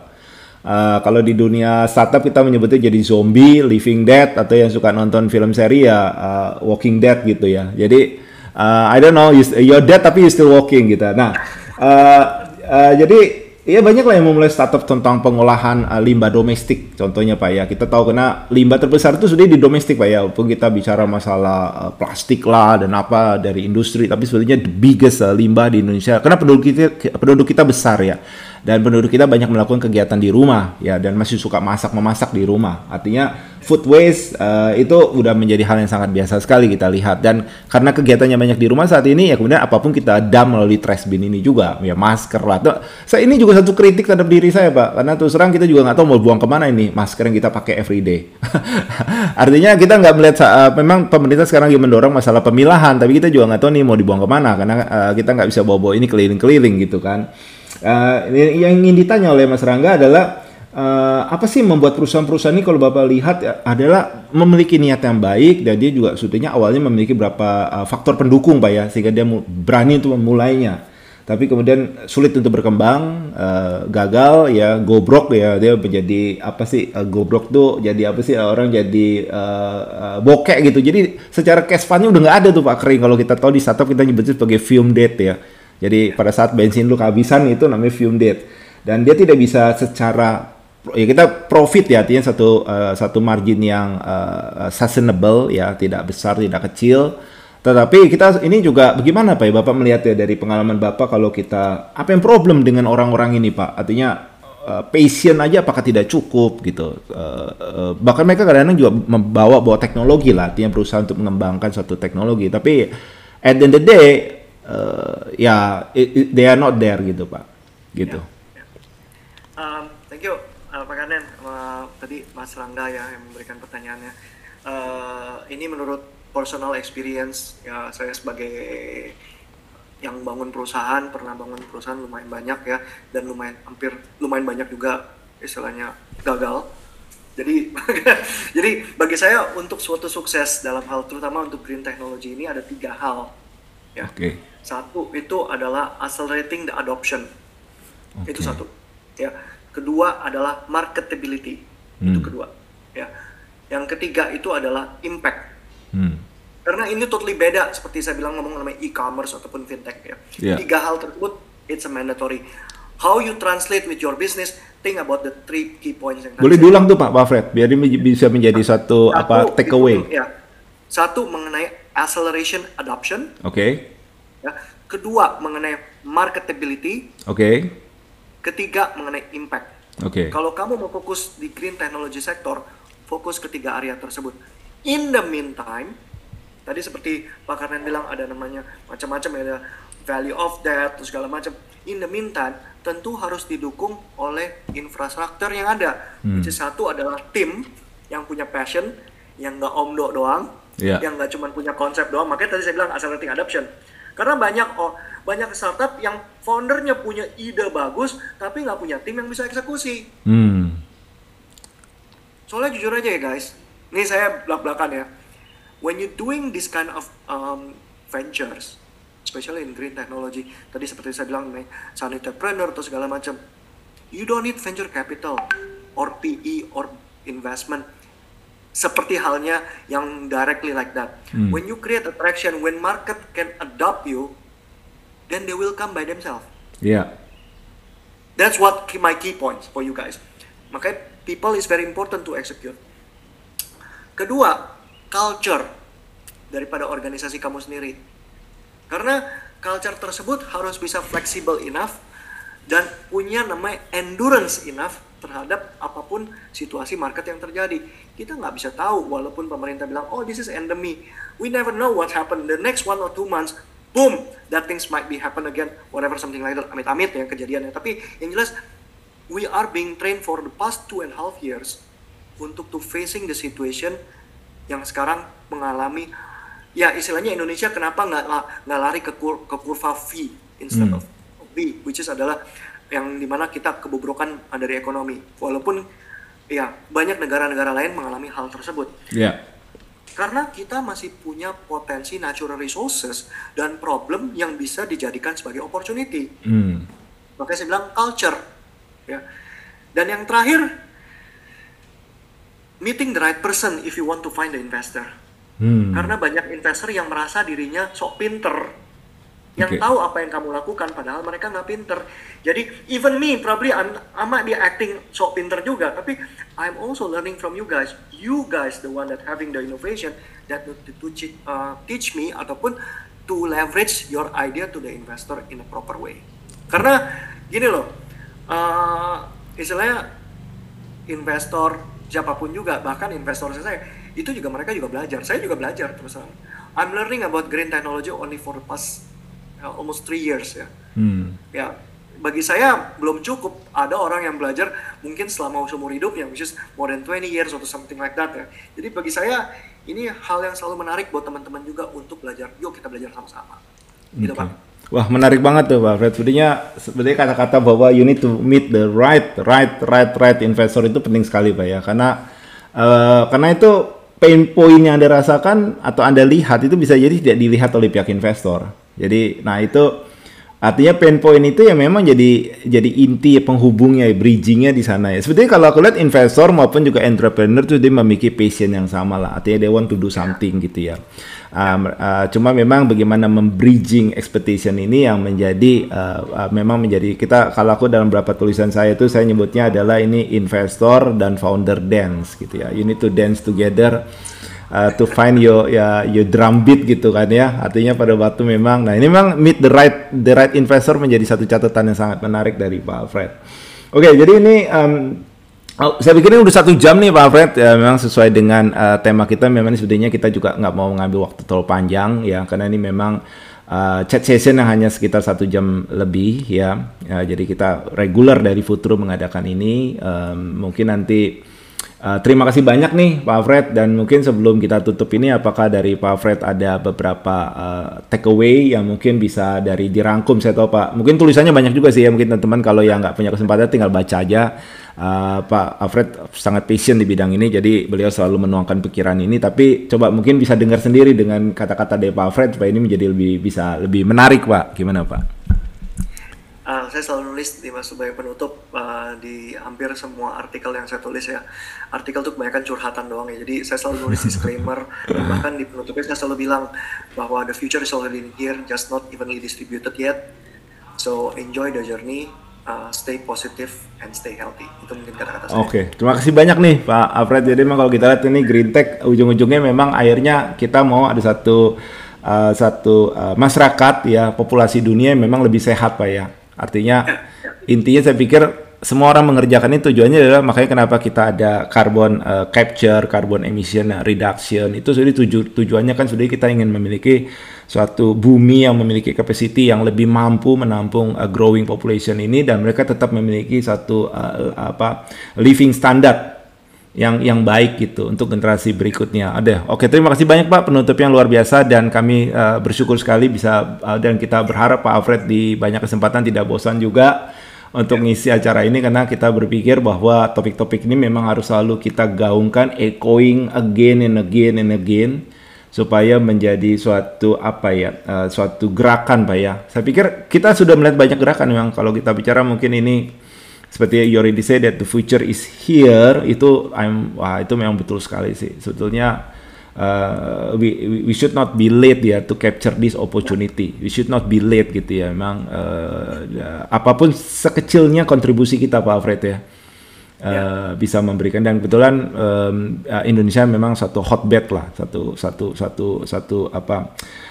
Uh, kalau di dunia startup kita menyebutnya jadi zombie, living dead atau yang suka nonton film seri ya uh, walking dead gitu ya. Jadi uh, I don't know, you're dead tapi you still walking gitu. Nah, uh, uh, jadi Iya banyak lah yang memulai startup tentang pengolahan uh, limbah domestik. Contohnya Pak ya, kita tahu karena limbah terbesar itu sudah di domestik Pak ya. Walaupun kita bicara masalah uh, plastik lah dan apa dari industri, tapi sebetulnya the biggest uh, limbah di Indonesia. Karena penduduk kita penduduk kita besar ya dan penduduk kita banyak melakukan kegiatan di rumah ya dan masih suka masak memasak di rumah. Artinya food waste uh, itu udah menjadi hal yang sangat biasa sekali kita lihat. Dan karena kegiatannya banyak di rumah saat ini ya kemudian apa pun kita dam melalui trash bin ini juga ya masker lah. Tuh, saya ini juga satu kritik terhadap diri saya pak. Karena terus terang kita juga nggak tahu mau buang ke mana ini masker yang kita pakai everyday artinya kita nggak melihat uh, memang pemerintah sekarang lagi mendorong masalah pemilahan tapi kita juga nggak tahu nih mau dibuang ke mana. Karena uh, kita nggak bisa bawa-bawa ini keliling-keliling gitu kan Uh, yang ingin ditanya oleh Mas Rangga adalah uh, apa sih membuat perusahaan-perusahaan ini kalau Bapak lihat ya, adalah memiliki niat yang baik dan dia juga sebetulnya awalnya memiliki beberapa uh, faktor pendukung Pak ya sehingga dia berani untuk memulainya. Tapi kemudian sulit untuk berkembang, uh, gagal ya, gobrok ya dia menjadi apa sih uh, gobrok tuh jadi apa sih orang jadi uh, uh, bokek gitu. Jadi secara cash udah nggak ada tuh Pak kering kalau kita tahu di startup kita nyebutnya sebagai film date ya jadi pada saat bensin lu kehabisan itu namanya fume date. Dan dia tidak bisa secara ya kita profit ya artinya satu uh, satu margin yang uh, sustainable ya tidak besar tidak kecil. Tetapi kita ini juga bagaimana Pak? Ya Bapak melihat ya dari pengalaman Bapak kalau kita apa yang problem dengan orang-orang ini Pak? Artinya uh, passion aja apakah tidak cukup gitu? Uh, uh, bahkan mereka kadang-kadang juga membawa bawa teknologi lah artinya berusaha untuk mengembangkan suatu teknologi. Tapi at the end of the day uh, ya it, it, they are not there gitu pak. Gitu. Yeah, yeah. Um, thank you uh, Pak Kanen uh, tadi Mas Rangga ya yang memberikan pertanyaannya. Uh, ini menurut personal experience ya saya sebagai yang bangun perusahaan pernah bangun perusahaan lumayan banyak ya dan lumayan hampir lumayan banyak juga istilahnya gagal. Jadi jadi bagi saya untuk suatu sukses dalam hal terutama untuk green technology ini ada tiga hal ya okay. Satu itu adalah accelerating the adoption. Okay. Itu satu. Ya. Kedua adalah marketability. Hmm. Itu kedua. Ya. Yang ketiga itu adalah impact. Hmm. Karena ini totally beda seperti saya bilang ngomong namanya e-commerce ataupun fintech ya. Yeah. Tiga hal tersebut it's a mandatory. How you translate with your business, think about the three key points yang Boleh diulang tuh Pak Pak Fred, biar ini bisa menjadi satu, satu apa takeaway. Ya. Satu mengenai acceleration adoption. Oke. Okay Ya. Kedua mengenai marketability. Oke. Okay. Ketiga mengenai impact. Oke. Okay. Kalau kamu mau fokus di green technology sector, fokus ketiga area tersebut. In the meantime, tadi seperti Pak Karnen bilang ada namanya macam-macam ya, ada value of that, terus segala macam. In the meantime, tentu harus didukung oleh infrastruktur yang ada. Hmm. Which satu adalah tim yang punya passion, yang nggak omdo doang, yeah. yang nggak cuma punya konsep doang. Makanya tadi saya bilang accelerating adoption karena banyak oh, banyak startup yang foundernya punya ide bagus tapi nggak punya tim yang bisa eksekusi. Hmm. Soalnya jujur aja ya guys, ini saya belak-belakan ya. When you doing this kind of um, ventures, especially in green technology, tadi seperti saya bilang nih, entrepreneur atau segala macam, you don't need venture capital or PE or investment seperti halnya yang directly like that. Hmm. When you create attraction, when market can adopt you, then they will come by themselves. Yeah. That's what my key points for you guys. Makanya people is very important to execute. Kedua, culture daripada organisasi kamu sendiri. Karena culture tersebut harus bisa flexible enough dan punya namanya endurance enough terhadap apa pun situasi market yang terjadi. Kita nggak bisa tahu walaupun pemerintah bilang, oh this is endemi. We never know what happen. The next one or two months, boom, that things might be happen again, whatever something like that. Amit-amit ya kejadiannya. Tapi yang jelas we are being trained for the past two and a half years untuk to facing the situation yang sekarang mengalami ya istilahnya Indonesia kenapa nggak nggak lari ke, kur, ke kurva V instead hmm. of B which is adalah yang di mana kita kebobrokan dari ekonomi walaupun ya banyak negara-negara lain mengalami hal tersebut yeah. karena kita masih punya potensi natural resources dan problem yang bisa dijadikan sebagai opportunity hmm. makanya saya bilang culture ya dan yang terakhir meeting the right person if you want to find the investor hmm. karena banyak investor yang merasa dirinya sok pinter yang okay. tahu apa yang kamu lakukan padahal mereka nggak pinter. Jadi even me probably I'm ama dia acting sok pinter juga tapi I'm also learning from you guys. You guys the one that having the innovation that to, to uh, teach me ataupun to leverage your idea to the investor in a proper way. Karena gini loh uh, istilahnya investor siapa pun juga bahkan investor saya itu juga mereka juga belajar. Saya juga belajar terus I'm learning about green technology only for the past almost three years ya hmm. ya bagi saya belum cukup ada orang yang belajar mungkin selama seumur hidup yang which is more than 20 years atau something like that ya jadi bagi saya ini hal yang selalu menarik buat teman-teman juga untuk belajar yuk kita belajar sama-sama gitu okay. pak Wah menarik banget tuh Pak Fred. Sebenarnya sebenarnya kata-kata bahwa you need to meet the right, right, right, right investor itu penting sekali Pak ya. Karena uh, karena itu pain point yang anda rasakan atau anda lihat itu bisa jadi tidak dilihat oleh pihak investor. Jadi nah itu Artinya pain point itu ya memang jadi jadi inti penghubungnya, bridgingnya di sana ya. Sebetulnya kalau aku lihat investor maupun juga entrepreneur tuh dia memiliki passion yang sama lah. Artinya they want to do something gitu ya. Um, uh, cuma memang bagaimana membridging expectation ini yang menjadi uh, uh, memang menjadi kita kalau aku dalam beberapa tulisan saya itu saya nyebutnya adalah ini investor dan founder dance gitu ya. You need to dance together uh, to find your ya your drum beat gitu kan ya. Artinya pada waktu memang nah ini memang meet the right the right investor menjadi satu catatan yang sangat menarik dari Pak Alfred. Oke okay, jadi ini um, Oh, saya pikir ini udah satu jam nih Pak Alfred. Ya memang sesuai dengan uh, tema kita memang sebenarnya kita juga nggak mau mengambil waktu terlalu panjang ya karena ini memang uh, chat session yang hanya sekitar satu jam lebih ya, ya jadi kita regular dari Futuro mengadakan ini. Um, mungkin nanti Uh, terima kasih banyak nih Pak Fred dan mungkin sebelum kita tutup ini apakah dari Pak Fred ada beberapa uh, takeaway yang mungkin bisa dari dirangkum? Saya tahu Pak mungkin tulisannya banyak juga sih ya mungkin teman-teman. Kalau yang nggak punya kesempatan tinggal baca aja. Uh, Pak Alfred sangat passion di bidang ini jadi beliau selalu menuangkan pikiran ini. Tapi coba mungkin bisa dengar sendiri dengan kata-kata dari Pak Alfred supaya ini menjadi lebih bisa lebih menarik Pak. Gimana Pak? Uh, saya selalu nulis di mas sebagai penutup uh, di hampir semua artikel yang saya tulis ya artikel itu kebanyakan curhatan doang ya jadi saya selalu nulis disclaimer bahkan di penutupnya saya selalu bilang bahwa the future is already here just not evenly distributed yet so enjoy the journey uh, stay positive and stay healthy itu mungkin kata-kata saya. Oke, okay. terima kasih banyak nih Pak Alfred. Jadi memang kalau kita lihat ini Green Tech ujung-ujungnya memang akhirnya kita mau ada satu uh, satu uh, masyarakat ya populasi dunia yang memang lebih sehat Pak ya. Artinya intinya saya pikir semua orang mengerjakan ini tujuannya adalah makanya kenapa kita ada carbon uh, capture, carbon emission reduction. Itu sudah tuju, tujuannya kan sudah kita ingin memiliki suatu bumi yang memiliki capacity yang lebih mampu menampung uh, growing population ini dan mereka tetap memiliki satu uh, apa living standard yang yang baik gitu untuk generasi berikutnya. Ada. Oke, terima kasih banyak Pak penutup yang luar biasa dan kami uh, bersyukur sekali bisa uh, dan kita berharap Pak Alfred di banyak kesempatan tidak bosan juga untuk ngisi acara ini karena kita berpikir bahwa topik-topik ini memang harus selalu kita gaungkan echoing again and again and again supaya menjadi suatu apa ya uh, suatu gerakan Pak ya. Saya pikir kita sudah melihat banyak gerakan memang kalau kita bicara mungkin ini seperti you already said that the future is here itu I'm wah itu memang betul sekali sih. Sebetulnya uh, we we should not be late ya to capture this opportunity. We should not be late gitu ya. Memang uh, ya, apa pun sekecilnya kontribusi kita Pak Alfred ya Uh, yeah. bisa memberikan. Dan kebetulan um, Indonesia memang satu hotbed lah satu satu satu satu apa uh,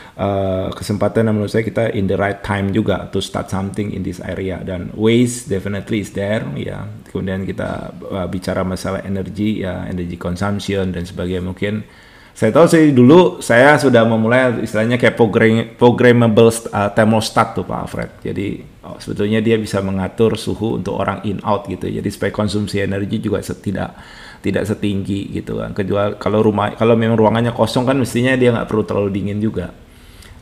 kesempatan menurut saya kita in the right time juga to start something in this area dan waste definitely is there ya kemudian kita uh, bicara masalah energi ya energy consumption dan sebagainya mungkin saya tahu sih dulu saya sudah memulai istilahnya kayak program, programmable uh, thermostat tuh Pak Alfred. Jadi oh, sebetulnya dia bisa mengatur suhu untuk orang in out gitu. Jadi supaya konsumsi energi juga tidak tidak setinggi gitu kan. Kecuali kalau rumah kalau memang ruangannya kosong kan mestinya dia nggak perlu terlalu dingin juga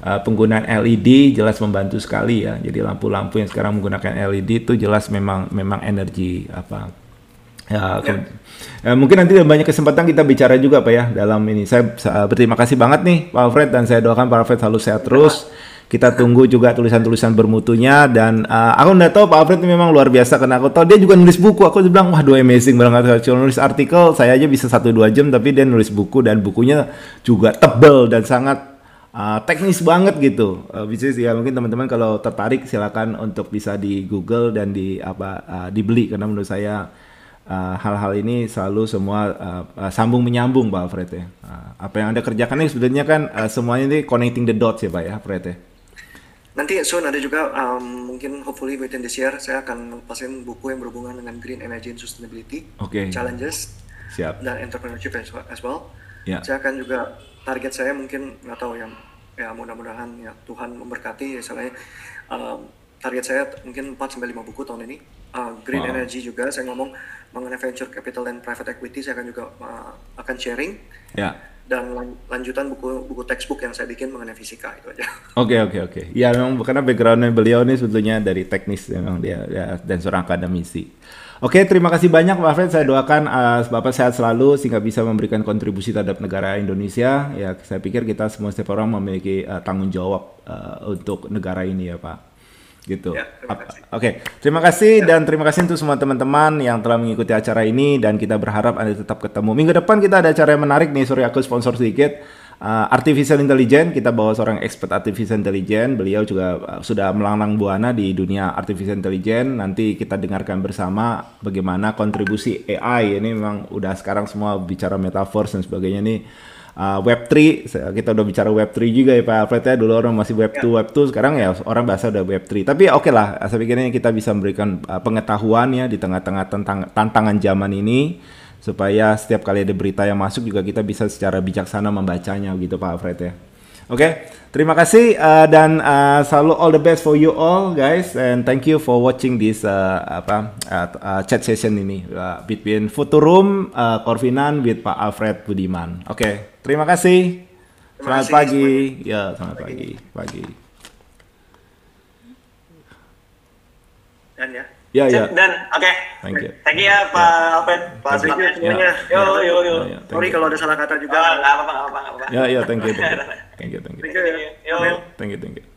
uh, penggunaan LED jelas membantu sekali ya. Jadi lampu-lampu yang sekarang menggunakan LED itu jelas memang memang energi apa ya, ya. ya mungkin nanti banyak kesempatan kita bicara juga pak ya dalam ini. Saya uh, berterima kasih banget nih Pak Alfred dan saya doakan Pak Alfred selalu sehat terus. Kita tunggu juga tulisan-tulisan bermutunya dan uh, aku udah tahu Pak Alfred ini memang luar biasa karena aku tahu dia juga nulis buku. Aku bilang wah dua amazing banget kalau nulis artikel saya aja bisa satu dua jam tapi dia nulis buku dan bukunya juga tebel dan sangat uh, teknis banget gitu. Uh, bisnis ya mungkin teman-teman kalau tertarik silakan untuk bisa di Google dan di apa uh, dibeli karena menurut saya hal-hal uh, ini selalu semua uh, uh, sambung menyambung Pak Fred ya. Uh, apa yang Anda kerjakan ini sebenarnya kan uh, semuanya ini connecting the dots ya Pak ya Fred ya. Nanti soon ada juga um, mungkin hopefully within this year saya akan lepasin buku yang berhubungan dengan green energy and sustainability, okay. challenges, Siap. dan entrepreneurship as well. Yeah. Saya akan juga target saya mungkin nggak tahu yang ya mudah-mudahan ya Tuhan memberkati ya soalnya um, target saya mungkin 4 sampai 5 buku tahun ini. Uh, green wow. energy juga saya ngomong mengenai venture capital dan private equity saya akan juga uh, akan sharing. Ya. Dan lan lanjutan buku buku textbook yang saya bikin mengenai fisika itu aja. Oke okay, oke okay, oke. Okay. Ya memang karena backgroundnya beliau ini sebetulnya dari teknis memang dia, dia dan seorang akademisi. Oke, terima kasih banyak Pak Fred. Saya doakan uh, Bapak sehat selalu sehingga bisa memberikan kontribusi terhadap negara Indonesia. Ya, saya pikir kita semua setiap orang memiliki uh, tanggung jawab uh, untuk negara ini ya, Pak. Gitu. Ya, Oke, okay. terima kasih ya. dan terima kasih untuk semua teman-teman yang telah mengikuti acara ini dan kita berharap Anda tetap ketemu. Minggu depan kita ada acara yang menarik nih, sorry aku sponsor sedikit uh, artificial intelligence kita bawa seorang expert artificial intelligence. Beliau juga uh, sudah melanglang buana di dunia artificial intelligence. Nanti kita dengarkan bersama bagaimana kontribusi AI ini memang udah sekarang semua bicara metaverse dan sebagainya. Nih uh, Web3 kita udah bicara Web3 juga ya Pak Alfred ya. Dulu orang masih Web2 ya. Web2 sekarang ya orang bahasa udah Web3 tapi oke okay lah saya pikirnya kita bisa memberikan uh, pengetahuan ya di tengah-tengah tentang tantangan zaman ini supaya setiap kali ada berita yang masuk juga kita bisa secara bijaksana membacanya gitu Pak Alfred ya. Oke, okay, terima kasih uh, dan uh, selalu all the best for you all guys and thank you for watching this uh, apa uh, uh, chat session ini uh, between Futurum uh, Corvinan with Pak Alfred Budiman. Oke, okay, terima kasih. Selamat pagi. Ya, selamat pagi. Pagi. Dan ya. Ya, ya. Dan oke. Okay. Thank you. Thank you ya, Pak ya. Alfred. Pak Thank you semuanya. Yo, yo, yo. Ya, Sorry kalau ada salah kata juga. Oh, enggak apa-apa, enggak apa-apa. Ya, ya, thank you. Thank you, thank you. Thank you. Thank you. Yo. Thank you, thank you.